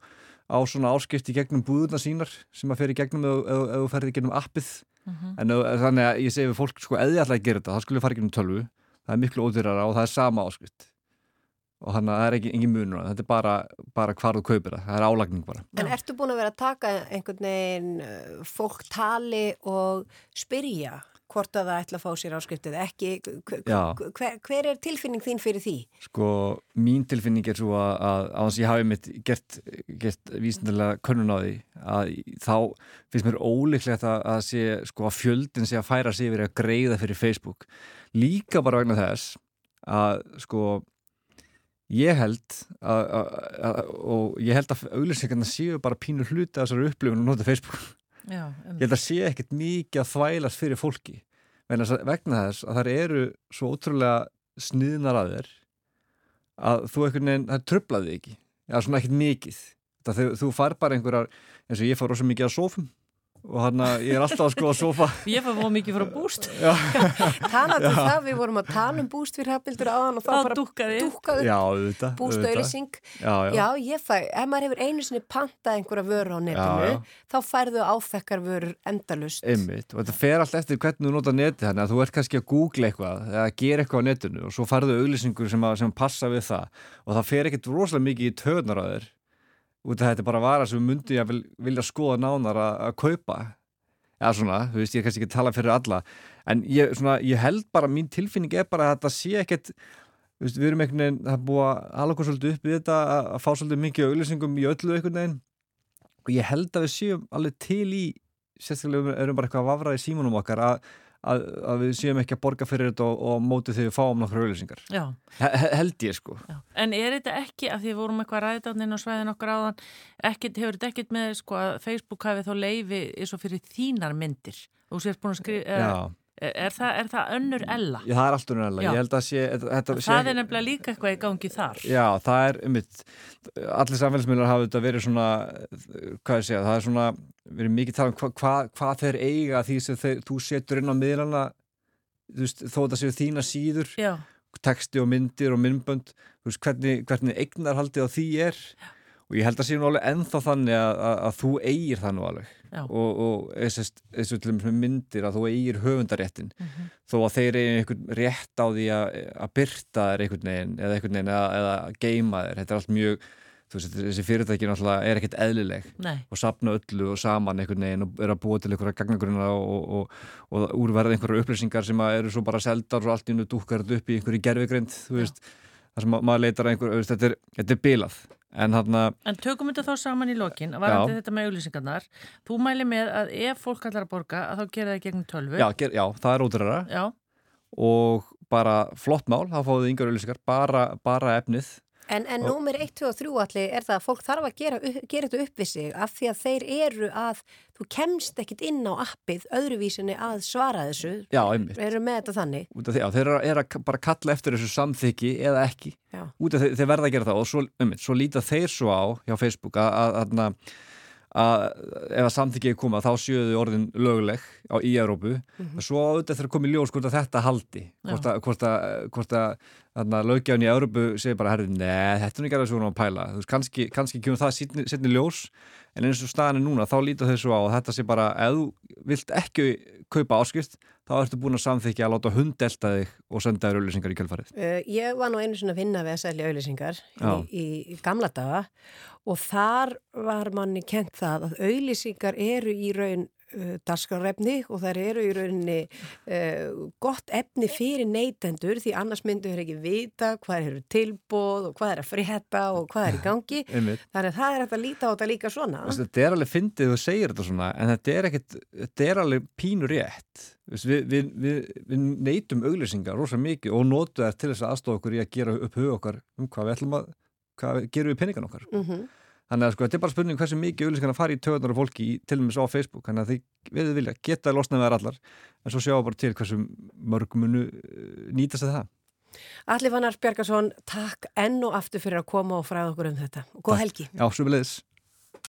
Speaker 17: á svona áskipti gegnum búðuna sínar sem að fer í gegnum ef þú ferði gegnum appið.
Speaker 3: Mhm.
Speaker 17: en ef, þannig að ég segi við fólk sko eða ég ætla að gera þetta, þá skulle fara gegnum tölvu. Það er miklu ódýrara og það er sama áskipt og þannig að það er ekki, engin munur á þetta er bara, bara hvar þú kaupir það. Það er álagning bara.
Speaker 2: En ertu búin að vera að taka einhvern veginn uh, fólk tali og spyrja hvort að það ætla að fá sér áskriftin ekki, hver, hver, er tilfinning þín fyrir því?
Speaker 17: Sko, mín tilfinning er svo að, að, að þess að ég hafi mitt gert, gert vísindilega könnun á því að þá finnst mér ólíklegt að, að sé, sko, að fjöldin sé að færa sig yfir að greiða fyrir Facebook. Líka bara vegna þess að, sko, ég held að, að, að og ég held að auðlýsingarna séu bara pínu hluti af þessari upplifun og nota Facebook.
Speaker 3: Já,
Speaker 17: Ég held að sé ekkert mikið að þvælast fyrir fólki. Vegna þess að- að þær eru svo ótrúlega sniðnar að þér að þú einhvern veginn, það trublaði ekki. Já, svona ekkert mikið. Það, þú, fær bara einhverjar, eins og ég fór rosa mikið að sofum og hann að ég er alltaf að sko að sofa
Speaker 3: Ég fær fóð mikið frá búst.
Speaker 2: Talandi um það, við vorum að tala um búst fyrir hafbildur aðan og það bara
Speaker 3: dúkkaði.
Speaker 2: dúkkaði
Speaker 17: já, auðvitað
Speaker 2: búst
Speaker 17: auðvitað.
Speaker 2: auðlýsing.
Speaker 17: já, já,
Speaker 2: Já, ég fæ, ef maður hefur einu sinni pantað einhverja vöru á netinu,
Speaker 17: Já, já.
Speaker 2: þá færðu áþekkar vörur endalust.
Speaker 17: Einmitt, og þetta fer allt eftir hvernig þú nota netið þannig að þú ert kannski að googla eitthvað eða gera eitthvað á netinu og svo farðu auglýsingur sem, að, sem passa við það og það fer ekkert rosalega mikið í töðnar á þér út af þetta er bara vara sem myndi að vil, vilja skoða nánar að, að kaupa. Eða svona, þú veist, ég kannski ekki að tala fyrir alla. En ég, svona, ég held bara mín tilfinning er bara að þetta sé ekkert veist, við erum einhvern veginn, það er búið að hala okkur svolítið upp við þetta að, að fá svolítið mikið auglýsingum í öllu einhvern veginn. Og ég held að við séum alveg til í sérstaklega erum bara eitthvað að vafra í símanum okkar að, að, að við séum ekki að borga fyrir þetta og, og móti þegar við fáum nokkru auðlýsingar
Speaker 3: Já.
Speaker 17: He held ég sko
Speaker 3: Já. En er þetta ekki, af því við vorum eitthvað ræðaninn og svæðin okkar áðan, ekkit, hefur þetta ekkit með sko að Facebook hafi þá leifi eins og fyrir þínar myndir og þú sést búin að skrifa. Er, það, er það önnur ella?
Speaker 17: Já, það er allt unnægilega,
Speaker 3: Já.
Speaker 17: ég held að sé þetta, þetta sé,
Speaker 3: Það er nefnilega líka eitthvað í gangi þar.
Speaker 17: Já, það er ummitt allir samfélagsmiðlar hafa þetta verið svona hvað ég segja, það er svona verið mikið tala um hva, hva, hvað þeir eiga því sem þeir, þú setur inn á miðlana þú veist, þó þetta séu þína síður
Speaker 3: Já.
Speaker 17: texti og myndir og myndbönd þú veist, hvernig, hvernig eignarhaldið á því er og ég held að sé nú alveg ennþá þannig að, að, að þú eigir það nú alveg
Speaker 3: Já.
Speaker 17: Og, og með myndir að þú eigir höfundaréttin
Speaker 3: Mhm.
Speaker 17: þó að þeir eigin einhvern rétt á því að, að byrta þér einhvern veginn eða einhvern veginn eða, eða geima þér þetta er allt mjög, þú veist, þessi fyrirtæki er ekkert eðlileg
Speaker 3: Nei.
Speaker 17: og sapna öllu og saman einhvern veginn og er að búa til einhverja gagnagrunna og, og, og, og úrverða einhverja upplýsingar sem að eru svo bara seldar og allt í dúkkar þetta upp í einhverju gerfigrind þú veist, þar sem ma- maður leitar að einhver, þetta er, þetta er bilað en hann
Speaker 3: En tökum þetta þá saman í lokin, varandi
Speaker 17: Já.
Speaker 3: þetta með auglýsingarnar. Þú mæli með að ef fólk allar að borga, að þá gera það gegnum tölvu.
Speaker 17: já, ger, já, það er
Speaker 3: Já.
Speaker 17: og bara flott mál, þá fáið þið yngar auðlýsingar, bara, bara efnið
Speaker 2: En, en
Speaker 17: Og-
Speaker 2: númer 1, 2 og 3 allir er það að fólk þarf að gera, gera þetta upp við sig af því að þeir eru að þú kemst ekkit inn á appið öðruvísinni að svara þessu
Speaker 17: Já, einmitt.
Speaker 2: eru með þetta þannig
Speaker 17: út af því, já, þeir eru er að bara kalla eftir þessu samþykki eða ekki
Speaker 2: Já.
Speaker 17: út af þeir, þeir verða að gera það og svo, um, svo líta þeir svo á hjá Facebook að, að, að, að ef að samþykki er koma þá þau orðin löguleg á í Európu
Speaker 18: Mhm.
Speaker 17: svo auðvitað þeir komið ljós hvort að þetta haldi hvort að, hvort að, löggjáðin í Európu segir bara herri, neð, þetta er ekki alveg svona að pæla. Veist, kannski, kannski kemur það setni, ljós en eins og staðan er núna, þá þau svo á þetta sé bara, ef þú vilt ekki kaupa áskrift, þá ertu búin að samþykja að láta hundelta þig og senda þér auðlýsingar í kjölfarið.
Speaker 2: Uh, ég var nú einu svona að vinna við að selja auðlýsingar í, í gamla daga og þar var manni kent það að auðlýsingar eru í raun daskarefni og þær eru í rauninni uh, gott efni fyrir neytendur því annars myndu þau ekki vita hvað eru tilbóð og hvað er að frétta og hvað er í gangi. Þannig að það er að líta á þetta líka svona.
Speaker 17: Þetta er alveg fyndið þú segir þetta svona en þetta er ekkit, þetta er alveg pínur rétt. Við, við, við, við neytum auglýsingar rosa mikið og notu þær til þess að aðstofa okkur í að gera upp hug okkar um hvað við ætlum að hvað gerum við peningan okkar.
Speaker 2: Mhm.
Speaker 17: Þannig að sko, þetta er bara spurning hversu mikið auglýsingar að fara í töðunar og fólki í, til og svo á Facebook. Þannig að þið við vilja geta losnað með þær allar en svo sjáum við bara til hversu mörg munu eh, nýtast það.
Speaker 2: Alli Fannar Bjarkarsson, takk enn og aftur fyrir að koma og fræða okkur um þetta. Og góð helgi.
Speaker 17: Já, svo við leiðis